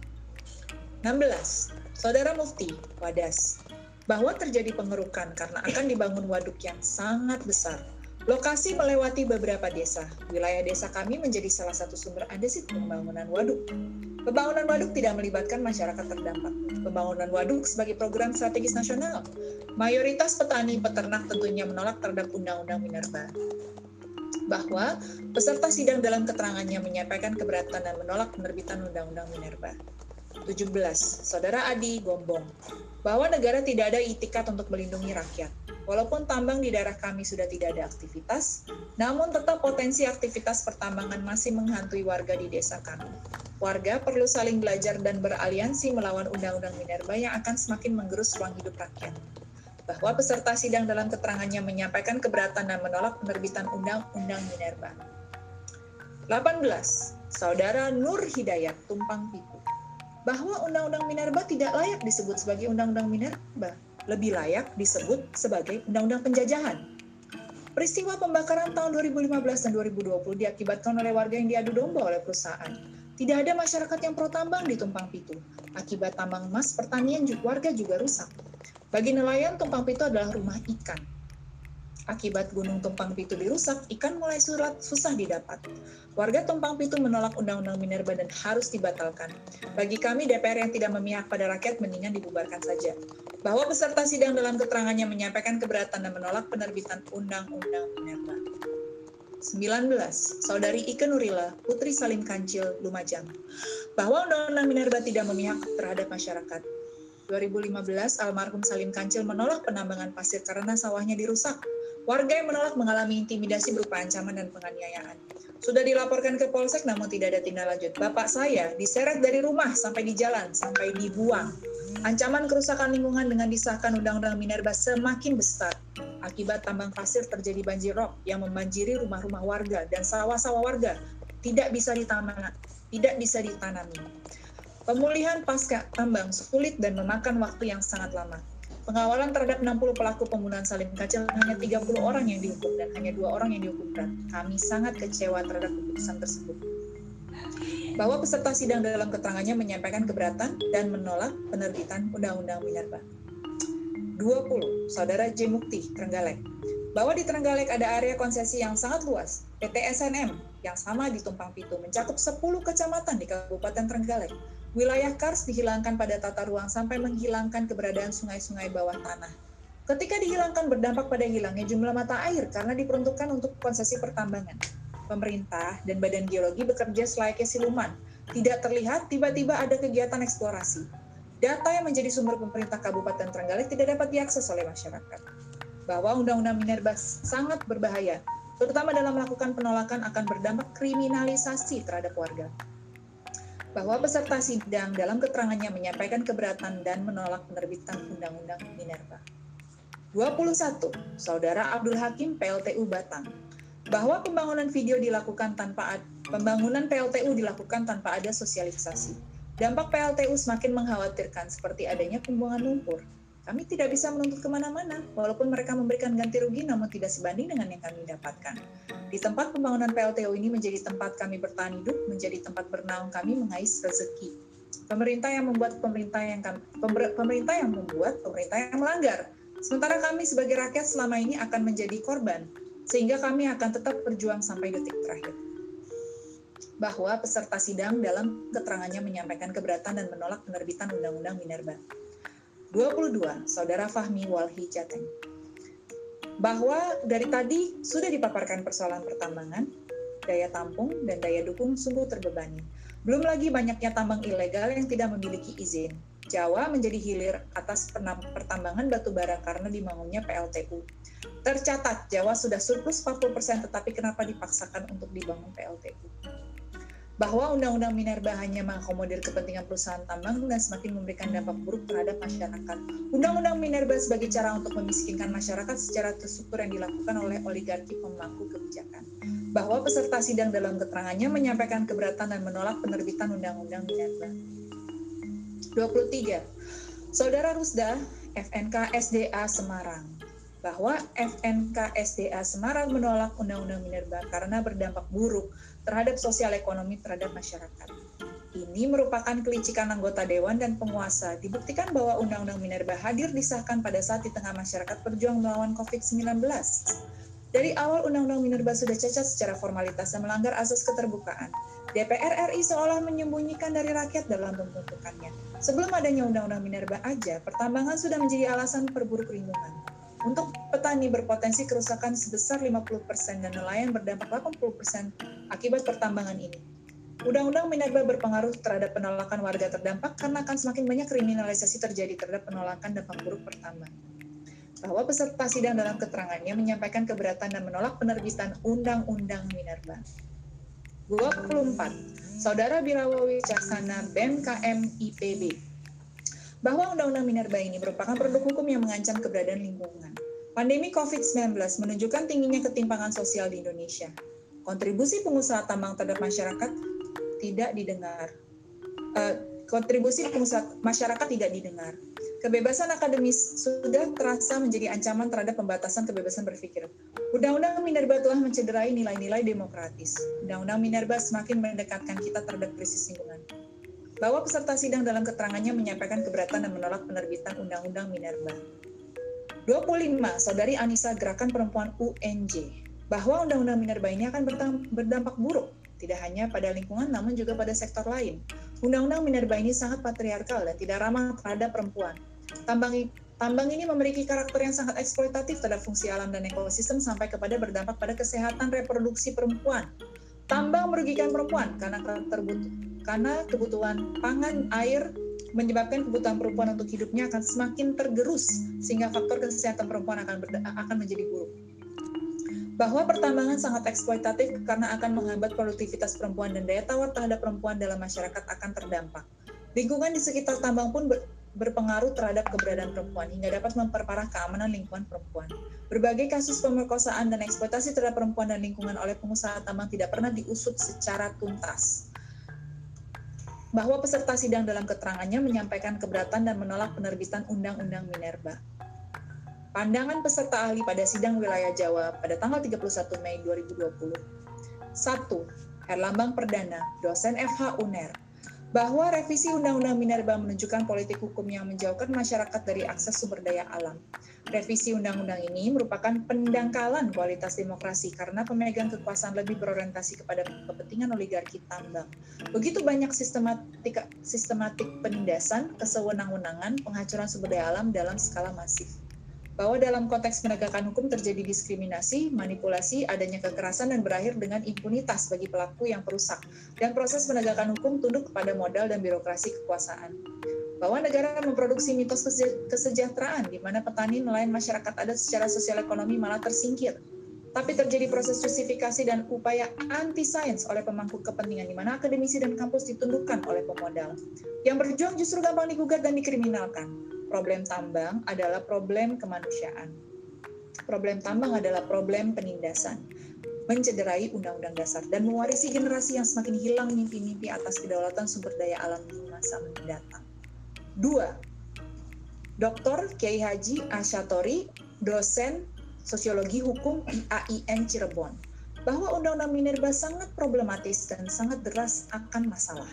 16. Saudara Mufti, Wadas, bahwa terjadi pengerukan karena akan dibangun waduk yang sangat besar. Lokasi melewati beberapa desa. Wilayah desa kami menjadi salah satu sumber andesit pembangunan waduk. Pembangunan waduk tidak melibatkan masyarakat terdampak. Pembangunan waduk sebagai program strategis nasional. Mayoritas petani peternak tentunya menolak terhadap Undang-Undang Minerba. bahwa peserta sidang dalam keterangannya menyampaikan keberatan dan menolak penerbitan Undang-Undang Minerba. 17. Saudara Adi Gombong, bahwa negara tidak ada itikat untuk melindungi rakyat. Walaupun tambang di daerah kami sudah tidak ada aktivitas, namun tetap potensi aktivitas pertambangan masih menghantui warga di desa kami. Warga perlu saling belajar dan beraliansi melawan Undang-Undang Minerba yang akan semakin menggerus ruang hidup rakyat bahwa peserta sidang dalam keterangannya menyampaikan keberatan dan menolak penerbitan Undang-Undang Minerba. 18. Saudara Nur Hidayat Tumpang Pitu bahwa Undang-Undang Minerba tidak layak disebut sebagai Undang-Undang Minerba, lebih layak disebut sebagai Undang-Undang Penjajahan. Peristiwa pembakaran tahun 2015 dan 2020 diakibatkan oleh warga yang diadu domba oleh perusahaan. Tidak ada masyarakat yang pro tambang di Tumpang Pitu. Akibat tambang emas, pertanian warga juga rusak. Bagi nelayan, Tumpang Pitu adalah rumah ikan. Akibat Gunung Tumpang Pitu dirusak, ikan mulai surat susah didapat. Warga Tumpang Pitu menolak Undang-Undang Minerba dan harus dibatalkan. Bagi kami, DPR yang tidak memihak pada rakyat mendingan dibubarkan saja. Bahwa peserta sidang dalam keterangannya menyampaikan keberatan dan menolak penerbitan Undang-Undang Minerba. 19. Saudari Ike Nurila, Putri Salim Kancil, Lumajang. Bahwa Undang-Undang Minerba tidak memihak terhadap masyarakat. 2015, almarhum Salim Kancil menolak penambangan pasir karena sawahnya dirusak. Warga yang menolak mengalami intimidasi berupa ancaman dan penganiayaan. Sudah dilaporkan ke Polsek namun tidak ada tindak lanjut. Bapak saya diseret dari rumah sampai di jalan, sampai dibuang. Ancaman kerusakan lingkungan dengan disahkan Undang-Undang Minerba semakin besar. Akibat tambang pasir terjadi banjir rob yang membanjiri rumah-rumah warga dan sawah-sawah warga tidak bisa ditanam, tidak bisa ditanami. Pemulihan pasca tambang sulit dan memakan waktu yang sangat lama. Pengawalan terhadap 60 pelaku pembunuhan Salim Kacil hanya 30 orang yang dihukum dan hanya dua orang yang dihukum berat. Kami sangat kecewa terhadap keputusan tersebut. Bahwa peserta sidang dalam keterangannya menyampaikan keberatan dan menolak penerbitan Undang-Undang Minerba. 20. Saudara J. Mukti, Trenggalek. Bahwa di Trenggalek ada area konsesi yang sangat luas. PT SNM yang sama di Tumpang Pitu mencakup 10 kecamatan di Kabupaten Trenggalek Wilayah Kars dihilangkan pada tata ruang sampai menghilangkan keberadaan sungai-sungai bawah tanah. Ketika dihilangkan berdampak pada hilangnya jumlah mata air karena diperuntukkan untuk konsesi pertambangan. Pemerintah dan Badan Geologi bekerja selayaknya siluman. Tidak terlihat tiba-tiba ada kegiatan eksplorasi. Data yang menjadi sumber pemerintah Kabupaten Trenggalek tidak dapat diakses oleh masyarakat. Bahwa Undang-Undang Minerba sangat berbahaya, terutama dalam melakukan penolakan akan berdampak kriminalisasi terhadap warga bahwa peserta sidang dalam keterangannya menyampaikan keberatan dan menolak penerbitan Undang-Undang Minerba. 21. Saudara Abdul Hakim PLTU Batang bahwa pembangunan video dilakukan tanpa pembangunan PLTU dilakukan tanpa ada sosialisasi. Dampak PLTU semakin mengkhawatirkan seperti adanya pembuangan lumpur, kami tidak bisa menuntut ke mana-mana, walaupun mereka memberikan ganti rugi namun tidak sebanding dengan yang kami dapatkan. Di tempat pembangunan PLTU ini menjadi tempat kami bertahan hidup, menjadi tempat bernaung kami mengais rezeki. Pemerintah yang membuat pemerintah yang pemerintah yang membuat pemerintah yang melanggar. Sementara kami sebagai rakyat selama ini akan menjadi korban, sehingga kami akan tetap berjuang sampai detik terakhir bahwa peserta sidang dalam keterangannya menyampaikan keberatan dan menolak penerbitan Undang-Undang Minerba. 22, Saudara Fahmi Walhi Jateng. Bahwa dari tadi sudah dipaparkan persoalan pertambangan, daya tampung, dan daya dukung sungguh terbebani. Belum lagi banyaknya tambang ilegal yang tidak memiliki izin. Jawa menjadi hilir atas pertambangan batu bara karena dibangunnya PLTU. Tercatat Jawa sudah surplus 40% tetapi kenapa dipaksakan untuk dibangun PLTU? Bahwa Undang-Undang Minerba hanya mengakomodir kepentingan perusahaan tambang dan semakin memberikan dampak buruk terhadap masyarakat. Undang-Undang Minerba sebagai cara untuk memiskinkan masyarakat secara terstruktur yang dilakukan oleh oligarki pemangku kebijakan. Bahwa peserta sidang dalam keterangannya menyampaikan keberatan dan menolak penerbitan Undang-Undang Minerba. 23. Saudara Rusda, FNK SDA Semarang bahwa FNK SDA Semarang menolak Undang-Undang Minerba karena berdampak buruk terhadap sosial ekonomi terhadap masyarakat. Ini merupakan kelicikan anggota dewan dan penguasa. Dibuktikan bahwa Undang-Undang Minerba hadir disahkan pada saat di tengah masyarakat berjuang melawan COVID-19. Dari awal Undang-Undang Minerba sudah cacat secara formalitas dan melanggar asas keterbukaan. DPR RI seolah menyembunyikan dari rakyat dalam pembentukannya. Sebelum adanya Undang-Undang Minerba aja, pertambangan sudah menjadi alasan perburuk lingkungan. Untuk petani berpotensi kerusakan sebesar 50% dan nelayan berdampak 80% akibat pertambangan ini. Undang-Undang Minerba berpengaruh terhadap penolakan warga terdampak karena akan semakin banyak kriminalisasi terjadi terhadap penolakan dampak buruk pertambangan. Bahwa peserta sidang dalam keterangannya menyampaikan keberatan dan menolak penerbitan Undang-Undang Minerba. 24. Saudara Birawa Wicaksana BMKM IPB bahwa Undang-Undang Minerba ini merupakan produk hukum yang mengancam keberadaan lingkungan. Pandemi COVID-19 menunjukkan tingginya ketimpangan sosial di Indonesia. Kontribusi pengusaha tambang terhadap masyarakat tidak didengar. Uh, kontribusi pengusaha masyarakat tidak didengar. Kebebasan akademis sudah terasa menjadi ancaman terhadap pembatasan kebebasan berpikir. Undang-Undang Minerba telah mencederai nilai-nilai demokratis. Undang-Undang Minerba semakin mendekatkan kita terhadap krisis lingkungan. Bahwa peserta sidang dalam keterangannya menyampaikan keberatan dan menolak penerbitan Undang-Undang Minerba. 25. Saudari Anissa Gerakan Perempuan UNJ bahwa Undang-Undang Minerba ini akan berdampak buruk tidak hanya pada lingkungan namun juga pada sektor lain. Undang-undang minerba ini sangat patriarkal dan tidak ramah terhadap perempuan. Tambang Tambang ini memiliki karakter yang sangat eksploitatif terhadap fungsi alam dan ekosistem sampai kepada berdampak pada kesehatan reproduksi perempuan. Tambang merugikan perempuan karena terbutuh, karena kebutuhan pangan, air menyebabkan kebutuhan perempuan untuk hidupnya akan semakin tergerus sehingga faktor kesehatan perempuan akan akan menjadi buruk bahwa pertambangan sangat eksploitatif karena akan menghambat produktivitas perempuan dan daya tawar terhadap perempuan dalam masyarakat akan terdampak. Lingkungan di sekitar tambang pun berpengaruh terhadap keberadaan perempuan hingga dapat memperparah keamanan lingkungan perempuan. Berbagai kasus pemerkosaan dan eksploitasi terhadap perempuan dan lingkungan oleh pengusaha tambang tidak pernah diusut secara tuntas. Bahwa peserta sidang dalam keterangannya menyampaikan keberatan dan menolak penerbitan Undang-Undang Minerba. Pandangan peserta ahli pada sidang wilayah Jawa pada tanggal 31 Mei 2020. 1. Herlambang Perdana, dosen FH UNER, bahwa revisi Undang-Undang Minerba menunjukkan politik hukum yang menjauhkan masyarakat dari akses sumber daya alam. Revisi Undang-Undang ini merupakan pendangkalan kualitas demokrasi karena pemegang kekuasaan lebih berorientasi kepada kepentingan oligarki tambang. Begitu banyak sistematik, sistematik penindasan, kesewenang-wenangan, penghancuran sumber daya alam dalam skala masif bahwa dalam konteks penegakan hukum terjadi diskriminasi, manipulasi, adanya kekerasan dan berakhir dengan impunitas bagi pelaku yang perusak dan proses penegakan hukum tunduk kepada modal dan birokrasi kekuasaan. Bahwa negara memproduksi mitos kesejahteraan di mana petani nelayan masyarakat adat secara sosial ekonomi malah tersingkir. Tapi terjadi proses justifikasi dan upaya anti-sains oleh pemangku kepentingan di mana akademisi dan kampus ditundukkan oleh pemodal. Yang berjuang justru gampang digugat dan dikriminalkan problem tambang adalah problem kemanusiaan. Problem tambang adalah problem penindasan, mencederai undang-undang dasar, dan mewarisi generasi yang semakin hilang mimpi-mimpi atas kedaulatan sumber daya alam di masa mendatang. Dua, Dr. Kiai Haji Asyatori, dosen Sosiologi Hukum IAIN Cirebon, bahwa Undang-Undang Minerba sangat problematis dan sangat deras akan masalah,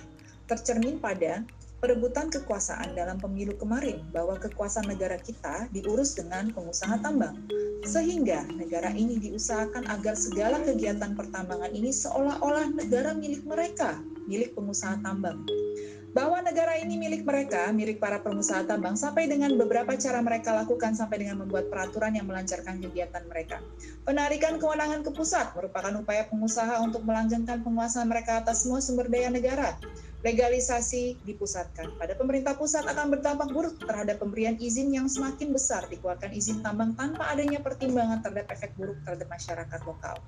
tercermin pada perebutan kekuasaan dalam pemilu kemarin bahwa kekuasaan negara kita diurus dengan pengusaha tambang. Sehingga negara ini diusahakan agar segala kegiatan pertambangan ini seolah-olah negara milik mereka, milik pengusaha tambang. Bahwa negara ini milik mereka, milik para pengusaha tambang, sampai dengan beberapa cara mereka lakukan sampai dengan membuat peraturan yang melancarkan kegiatan mereka. Penarikan kewenangan ke pusat merupakan upaya pengusaha untuk melanggengkan penguasaan mereka atas semua sumber daya negara legalisasi dipusatkan. Pada pemerintah pusat akan berdampak buruk terhadap pemberian izin yang semakin besar dikeluarkan izin tambang tanpa adanya pertimbangan terhadap efek buruk terhadap masyarakat lokal.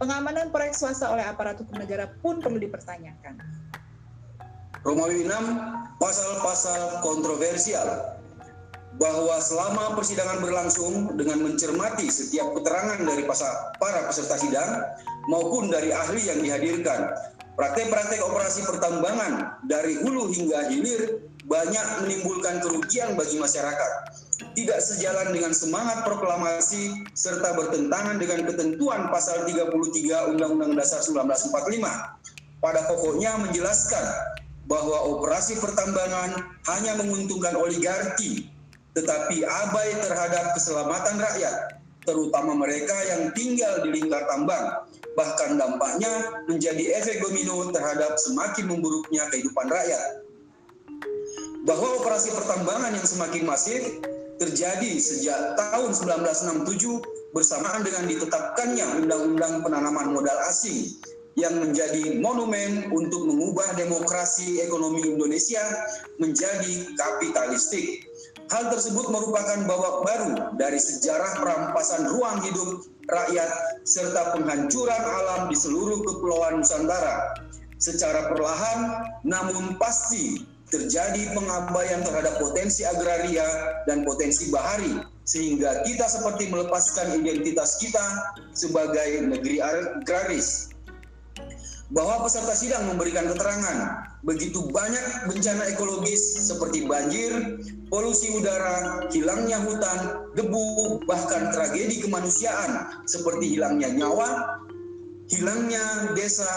Pengamanan proyek swasta oleh aparat hukum negara pun perlu dipertanyakan. Romawi 6, pasal-pasal kontroversial bahwa selama persidangan berlangsung dengan mencermati setiap keterangan dari para peserta sidang maupun dari ahli yang dihadirkan Praktek-praktek operasi pertambangan dari hulu hingga hilir banyak menimbulkan kerugian bagi masyarakat. Tidak sejalan dengan semangat proklamasi serta bertentangan dengan ketentuan pasal 33 Undang-Undang Dasar 1945. Pada pokoknya menjelaskan bahwa operasi pertambangan hanya menguntungkan oligarki, tetapi abai terhadap keselamatan rakyat, terutama mereka yang tinggal di lingkar tambang bahkan dampaknya menjadi efek domino terhadap semakin memburuknya kehidupan rakyat. Bahwa operasi pertambangan yang semakin masif terjadi sejak tahun 1967 bersamaan dengan ditetapkannya Undang-Undang Penanaman Modal Asing yang menjadi monumen untuk mengubah demokrasi ekonomi Indonesia menjadi kapitalistik. Hal tersebut merupakan babak baru dari sejarah perampasan ruang hidup rakyat serta penghancuran alam di seluruh kepulauan Nusantara. Secara perlahan namun pasti terjadi pengabaian terhadap potensi agraria dan potensi bahari sehingga kita seperti melepaskan identitas kita sebagai negeri agraris. Bahwa peserta sidang memberikan keterangan begitu banyak bencana ekologis seperti banjir, polusi udara, hilangnya hutan, debu, bahkan tragedi kemanusiaan seperti hilangnya nyawa, hilangnya desa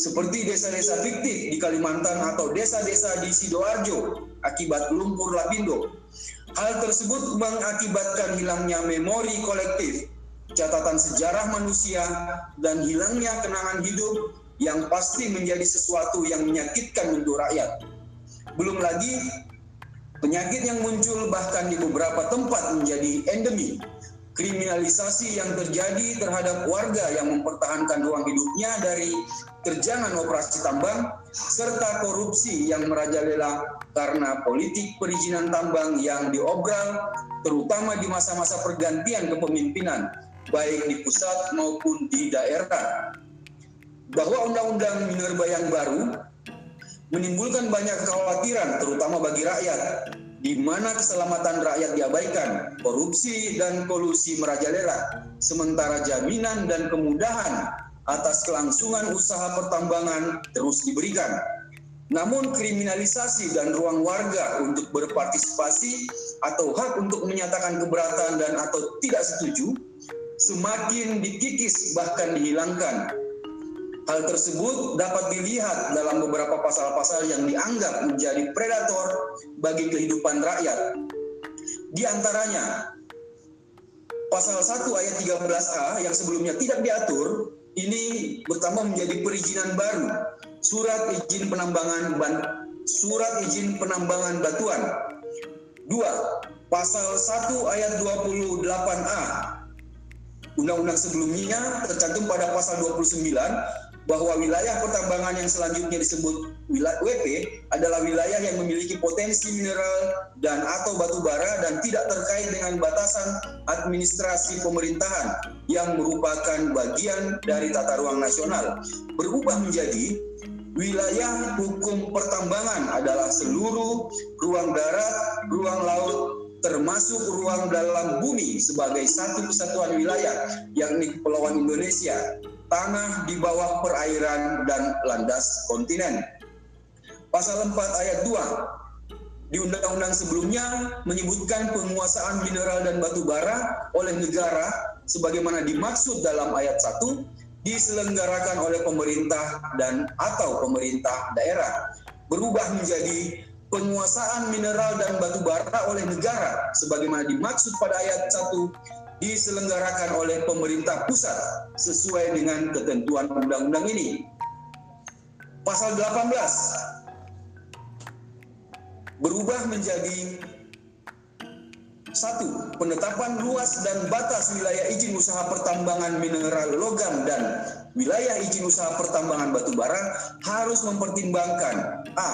seperti desa-desa fiktif di Kalimantan atau desa-desa di Sidoarjo akibat lumpur lapindo. Hal tersebut mengakibatkan hilangnya memori kolektif, catatan sejarah manusia, dan hilangnya kenangan hidup yang pasti menjadi sesuatu yang menyakitkan untuk rakyat. Belum lagi penyakit yang muncul bahkan di beberapa tempat menjadi endemi kriminalisasi yang terjadi terhadap warga yang mempertahankan ruang hidupnya dari terjangan operasi tambang serta korupsi yang merajalela karena politik perizinan tambang yang diobral terutama di masa-masa pergantian kepemimpinan baik di pusat maupun di daerah bahwa undang-undang minerba yang baru menimbulkan banyak kekhawatiran terutama bagi rakyat di mana keselamatan rakyat diabaikan, korupsi dan kolusi merajalela, sementara jaminan dan kemudahan atas kelangsungan usaha pertambangan terus diberikan. Namun kriminalisasi dan ruang warga untuk berpartisipasi atau hak untuk menyatakan keberatan dan atau tidak setuju semakin dikikis bahkan dihilangkan Hal tersebut dapat dilihat dalam beberapa pasal-pasal yang dianggap menjadi predator bagi kehidupan rakyat. Di antaranya, pasal 1 ayat 13A yang sebelumnya tidak diatur, ini bertambah menjadi perizinan baru, surat izin penambangan ban, surat izin penambangan batuan. Dua, pasal 1 ayat 28A Undang-undang sebelumnya tercantum pada pasal 29 bahwa wilayah pertambangan yang selanjutnya disebut WP adalah wilayah yang memiliki potensi mineral dan atau batu bara dan tidak terkait dengan batasan administrasi pemerintahan yang merupakan bagian dari tata ruang nasional. Berubah menjadi wilayah hukum pertambangan adalah seluruh ruang darat, ruang laut, termasuk ruang dalam bumi sebagai satu kesatuan wilayah yakni Kepulauan Indonesia tanah di bawah perairan dan landas kontinen. Pasal 4 ayat 2 di undang-undang sebelumnya menyebutkan penguasaan mineral dan batu bara oleh negara sebagaimana dimaksud dalam ayat 1 diselenggarakan oleh pemerintah dan atau pemerintah daerah berubah menjadi penguasaan mineral dan batu bara oleh negara sebagaimana dimaksud pada ayat 1 diselenggarakan oleh pemerintah pusat sesuai dengan ketentuan undang-undang ini. Pasal 18 berubah menjadi satu, penetapan luas dan batas wilayah izin usaha pertambangan mineral logam dan wilayah izin usaha pertambangan batu bara harus mempertimbangkan A.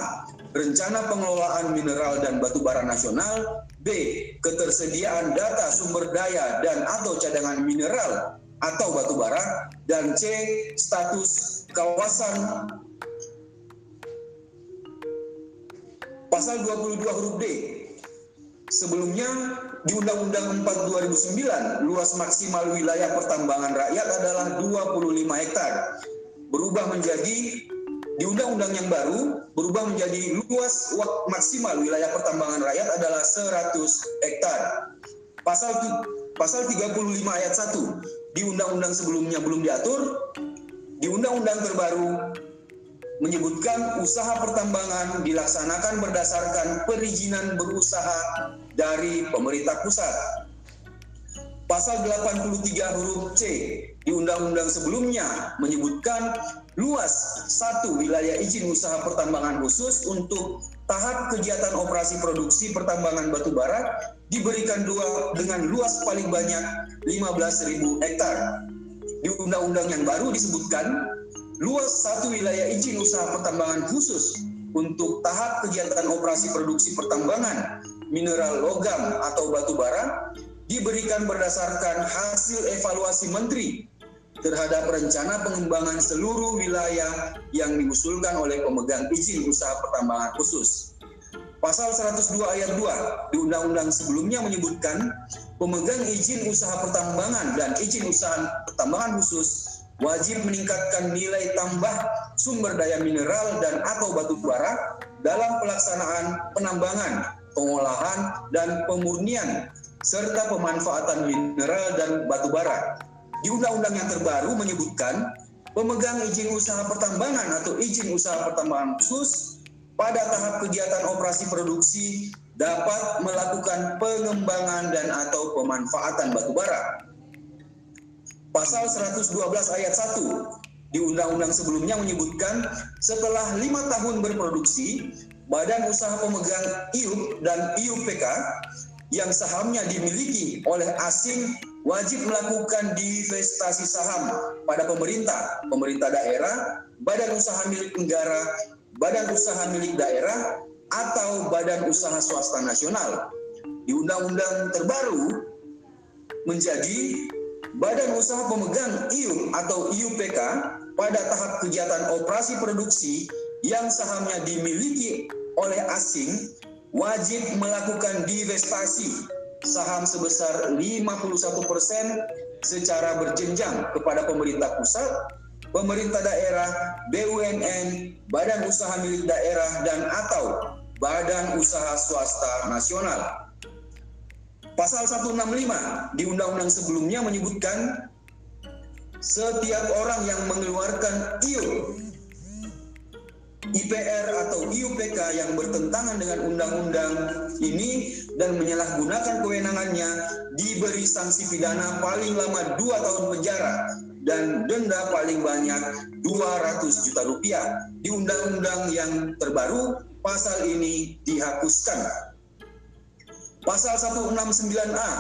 Rencana pengelolaan mineral dan batu bara nasional B. Ketersediaan data sumber daya dan atau cadangan mineral atau batu bara dan C. Status kawasan Pasal 22 huruf D. Sebelumnya di Undang-Undang 4 2009, luas maksimal wilayah pertambangan rakyat adalah 25 hektar. Berubah menjadi di undang-undang yang baru berubah menjadi luas maksimal wilayah pertambangan rakyat adalah 100 hektar. Pasal pasal 35 ayat 1 di undang-undang sebelumnya belum diatur, di undang-undang terbaru menyebutkan usaha pertambangan dilaksanakan berdasarkan perizinan berusaha dari pemerintah pusat. Pasal 83 huruf C di undang-undang sebelumnya menyebutkan luas satu wilayah izin usaha pertambangan khusus untuk tahap kegiatan operasi produksi pertambangan batu bara diberikan dua dengan luas paling banyak 15.000 hektar. Di undang-undang yang baru disebutkan luas satu wilayah izin usaha pertambangan khusus untuk tahap kegiatan operasi produksi pertambangan mineral logam atau batu bara diberikan berdasarkan hasil evaluasi menteri terhadap rencana pengembangan seluruh wilayah yang diusulkan oleh pemegang izin usaha pertambangan khusus. Pasal 102 ayat 2 di undang-undang sebelumnya menyebutkan pemegang izin usaha pertambangan dan izin usaha pertambangan khusus wajib meningkatkan nilai tambah sumber daya mineral dan atau batu bara dalam pelaksanaan penambangan, pengolahan, dan pemurnian serta pemanfaatan mineral dan batu bara. Di undang-undang yang terbaru menyebutkan pemegang izin usaha pertambangan atau izin usaha pertambangan khusus pada tahap kegiatan operasi produksi dapat melakukan pengembangan dan atau pemanfaatan batu bara Pasal 112 ayat 1 di undang-undang sebelumnya menyebutkan setelah lima tahun berproduksi, badan usaha pemegang IUP dan IUPK yang sahamnya dimiliki oleh asing wajib melakukan divestasi saham pada pemerintah, pemerintah daerah, badan usaha milik negara, badan usaha milik daerah, atau badan usaha swasta nasional. Di undang-undang terbaru menjadi Badan Usaha Pemegang IU atau IUPK pada tahap kegiatan operasi produksi yang sahamnya dimiliki oleh asing wajib melakukan divestasi saham sebesar 51% secara berjenjang kepada pemerintah pusat, pemerintah daerah, BUMN, badan usaha milik daerah dan atau badan usaha swasta nasional. Pasal 165 di undang-undang sebelumnya menyebutkan setiap orang yang mengeluarkan IU IPR atau IUPK yang bertentangan dengan undang-undang ini dan menyalahgunakan kewenangannya diberi sanksi pidana paling lama 2 tahun penjara dan denda paling banyak 200 juta rupiah. Di undang-undang yang terbaru pasal ini dihapuskan Pasal 169A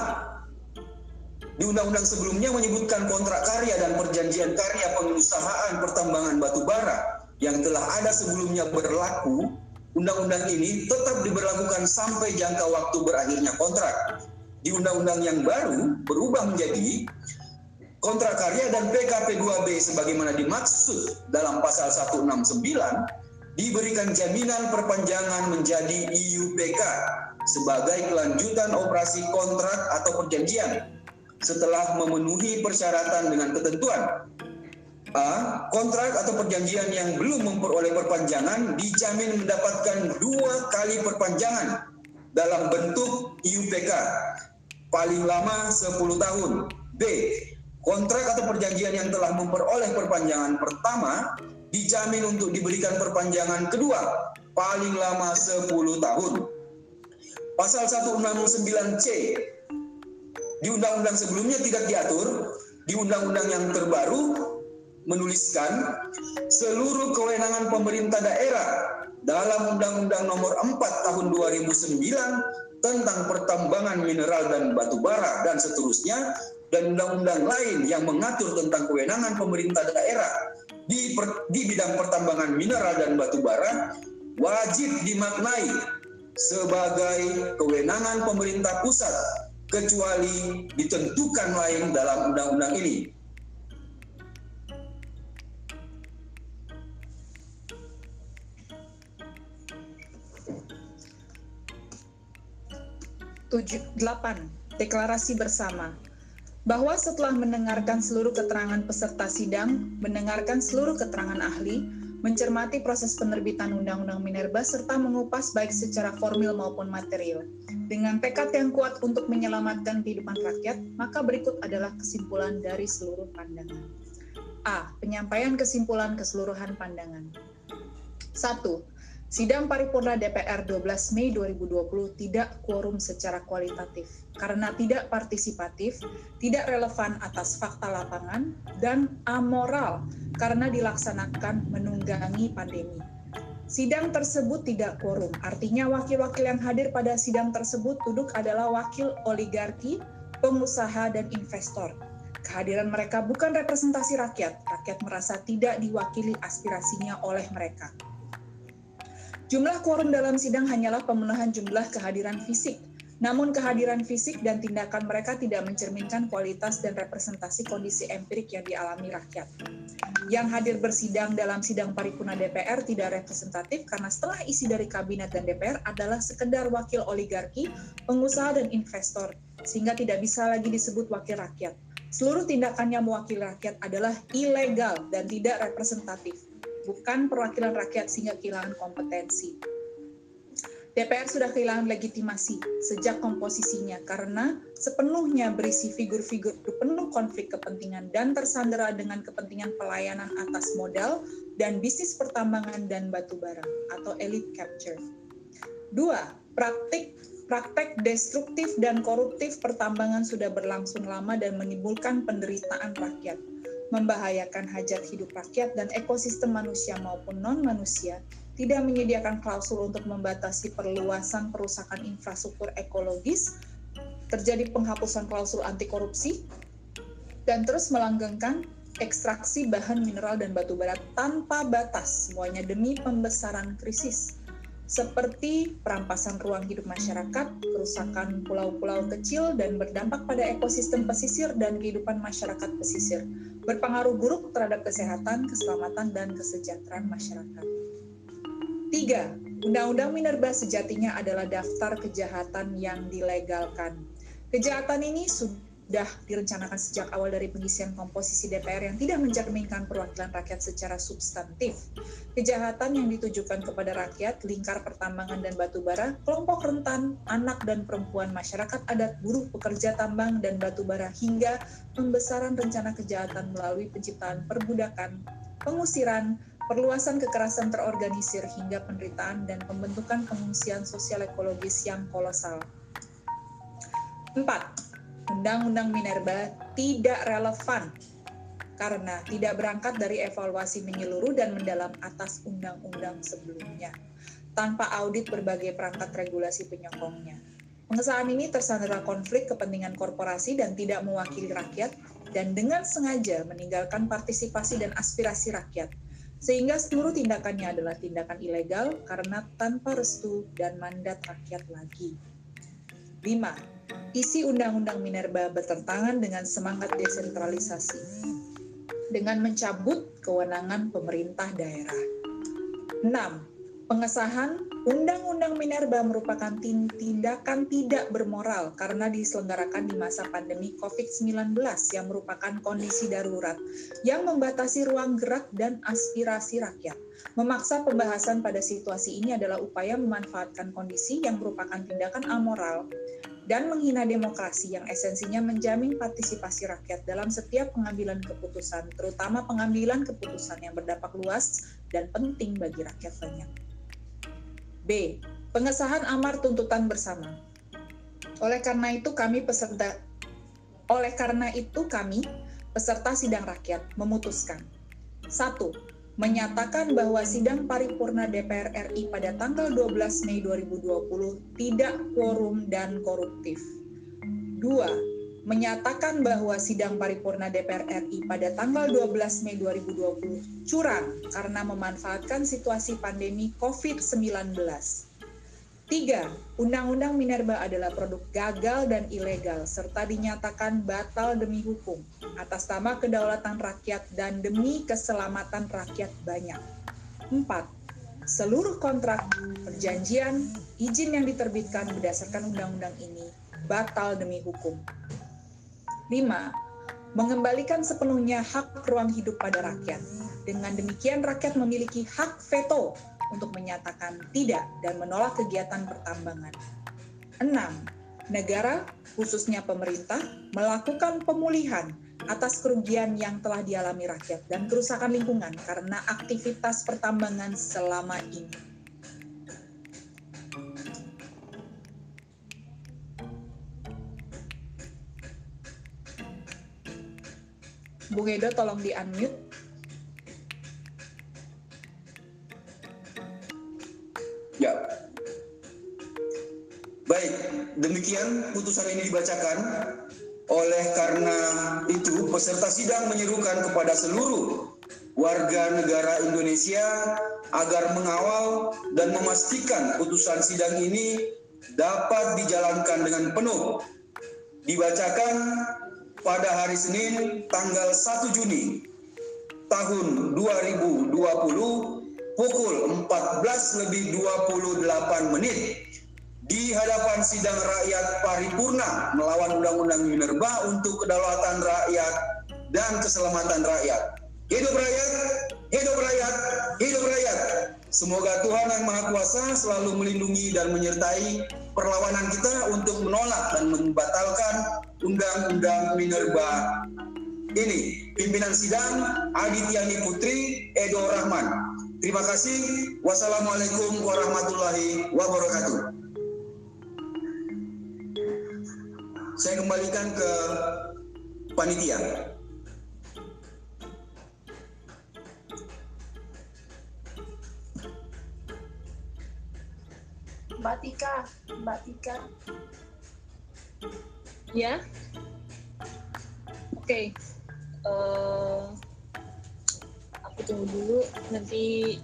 di undang-undang sebelumnya menyebutkan kontrak karya dan perjanjian karya pengusahaan pertambangan batu bara yang telah ada sebelumnya berlaku, undang-undang ini tetap diberlakukan sampai jangka waktu berakhirnya kontrak. Di undang-undang yang baru berubah menjadi kontrak karya dan PKP 2B sebagaimana dimaksud dalam pasal 169 diberikan jaminan perpanjangan menjadi IUPK sebagai kelanjutan operasi kontrak atau perjanjian setelah memenuhi persyaratan dengan ketentuan. A. Kontrak atau perjanjian yang belum memperoleh perpanjangan dijamin mendapatkan dua kali perpanjangan dalam bentuk IUPK paling lama 10 tahun. B. Kontrak atau perjanjian yang telah memperoleh perpanjangan pertama dijamin untuk diberikan perpanjangan kedua paling lama 10 tahun. Pasal 169C di undang-undang sebelumnya tidak diatur, di undang-undang yang terbaru menuliskan seluruh kewenangan pemerintah daerah dalam Undang-Undang Nomor 4 Tahun 2009 tentang pertambangan mineral dan batu bara dan seterusnya dan undang-undang lain yang mengatur tentang kewenangan pemerintah daerah di, per, di bidang pertambangan mineral dan batu bara wajib dimaknai sebagai kewenangan pemerintah pusat kecuali ditentukan lain dalam undang-undang ini. Tujuh, delapan, deklarasi bersama bahwa setelah mendengarkan seluruh keterangan peserta sidang, mendengarkan seluruh keterangan ahli, mencermati proses penerbitan Undang-Undang Minerba serta mengupas baik secara formil maupun material. Dengan tekad yang kuat untuk menyelamatkan kehidupan rakyat, maka berikut adalah kesimpulan dari seluruh pandangan. A. Penyampaian kesimpulan keseluruhan pandangan. 1. Sidang paripurna DPR 12 Mei 2020 tidak quorum secara kualitatif karena tidak partisipatif, tidak relevan atas fakta lapangan, dan amoral karena dilaksanakan menunggangi pandemi. Sidang tersebut tidak quorum, artinya wakil-wakil yang hadir pada sidang tersebut duduk adalah wakil oligarki, pengusaha, dan investor. Kehadiran mereka bukan representasi rakyat, rakyat merasa tidak diwakili aspirasinya oleh mereka. Jumlah quorum dalam sidang hanyalah pemenuhan jumlah kehadiran fisik, namun kehadiran fisik dan tindakan mereka tidak mencerminkan kualitas dan representasi kondisi empirik yang dialami rakyat. Yang hadir bersidang dalam sidang paripurna DPR tidak representatif karena setengah isi dari kabinet dan DPR adalah sekedar wakil oligarki, pengusaha dan investor, sehingga tidak bisa lagi disebut wakil rakyat. Seluruh tindakannya mewakili rakyat adalah ilegal dan tidak representatif, bukan perwakilan rakyat sehingga kehilangan kompetensi. DPR sudah kehilangan legitimasi sejak komposisinya karena sepenuhnya berisi figur-figur penuh konflik kepentingan dan tersandera dengan kepentingan pelayanan atas modal dan bisnis pertambangan dan batu bara atau elite capture. Dua, praktik praktek destruktif dan koruptif pertambangan sudah berlangsung lama dan menimbulkan penderitaan rakyat, membahayakan hajat hidup rakyat dan ekosistem manusia maupun non-manusia tidak menyediakan klausul untuk membatasi perluasan perusakan infrastruktur ekologis, terjadi penghapusan klausul anti korupsi, dan terus melanggengkan ekstraksi bahan mineral dan batu bara tanpa batas, semuanya demi pembesaran krisis, seperti perampasan ruang hidup masyarakat, kerusakan pulau-pulau kecil, dan berdampak pada ekosistem pesisir dan kehidupan masyarakat pesisir, berpengaruh buruk terhadap kesehatan, keselamatan, dan kesejahteraan masyarakat. Tiga, Undang-Undang Minerba sejatinya adalah daftar kejahatan yang dilegalkan. Kejahatan ini sudah direncanakan sejak awal dari pengisian komposisi DPR yang tidak mencerminkan perwakilan rakyat secara substantif. Kejahatan yang ditujukan kepada rakyat, lingkar pertambangan dan batu bara, kelompok rentan, anak dan perempuan, masyarakat adat, buruh, pekerja tambang dan batu bara, hingga pembesaran rencana kejahatan melalui penciptaan perbudakan, pengusiran, perluasan kekerasan terorganisir hingga penderitaan dan pembentukan pengungsian sosial ekologis yang kolosal. 4. Undang-Undang Minerba tidak relevan karena tidak berangkat dari evaluasi menyeluruh dan mendalam atas undang-undang sebelumnya, tanpa audit berbagai perangkat regulasi penyokongnya. Pengesahan ini tersandera konflik kepentingan korporasi dan tidak mewakili rakyat, dan dengan sengaja meninggalkan partisipasi dan aspirasi rakyat, sehingga seluruh tindakannya adalah tindakan ilegal karena tanpa restu dan mandat rakyat lagi. 5. Isi Undang-Undang Minerba bertentangan dengan semangat desentralisasi dengan mencabut kewenangan pemerintah daerah. 6. Pengesahan Undang-Undang Minerba merupakan tindakan tidak bermoral karena diselenggarakan di masa pandemi COVID-19 yang merupakan kondisi darurat yang membatasi ruang gerak dan aspirasi rakyat. Memaksa pembahasan pada situasi ini adalah upaya memanfaatkan kondisi yang merupakan tindakan amoral dan menghina demokrasi yang esensinya menjamin partisipasi rakyat dalam setiap pengambilan keputusan, terutama pengambilan keputusan yang berdampak luas dan penting bagi rakyat banyak. B. Pengesahan amar tuntutan bersama. Oleh karena itu kami peserta oleh karena itu kami peserta sidang rakyat memutuskan 1. Menyatakan bahwa sidang paripurna DPR RI pada tanggal 12 Mei 2020 tidak quorum dan koruptif. 2 menyatakan bahwa sidang paripurna DPR RI pada tanggal 12 Mei 2020 curang karena memanfaatkan situasi pandemi COVID-19. Tiga, Undang-Undang Minerba adalah produk gagal dan ilegal serta dinyatakan batal demi hukum atas nama kedaulatan rakyat dan demi keselamatan rakyat banyak. Empat, Seluruh kontrak, perjanjian, izin yang diterbitkan berdasarkan undang-undang ini batal demi hukum. 5. Mengembalikan sepenuhnya hak ruang hidup pada rakyat. Dengan demikian rakyat memiliki hak veto untuk menyatakan tidak dan menolak kegiatan pertambangan. 6. Negara, khususnya pemerintah, melakukan pemulihan atas kerugian yang telah dialami rakyat dan kerusakan lingkungan karena aktivitas pertambangan selama ini. Bung Edo tolong di unmute. Ya. Baik, demikian putusan ini dibacakan. Oleh karena itu, peserta sidang menyerukan kepada seluruh warga negara Indonesia agar mengawal dan memastikan putusan sidang ini dapat dijalankan dengan penuh. Dibacakan pada hari Senin tanggal 1 Juni tahun 2020 pukul 14 lebih 28 menit di hadapan sidang rakyat paripurna melawan Undang-Undang Minerba untuk kedaulatan rakyat dan keselamatan rakyat. Hidup rakyat, hidup rakyat, hidup rakyat. Semoga Tuhan Yang Maha Kuasa selalu melindungi dan menyertai perlawanan kita untuk menolak dan membatalkan Undang-Undang Minerba ini. Pimpinan sidang Adityani Putri Edo Rahman. Terima kasih. Wassalamualaikum warahmatullahi wabarakatuh. Saya kembalikan ke panitia. Mbak Tika, Mbak Tika. Ya. Oke. Eh, aku tunggu dulu nanti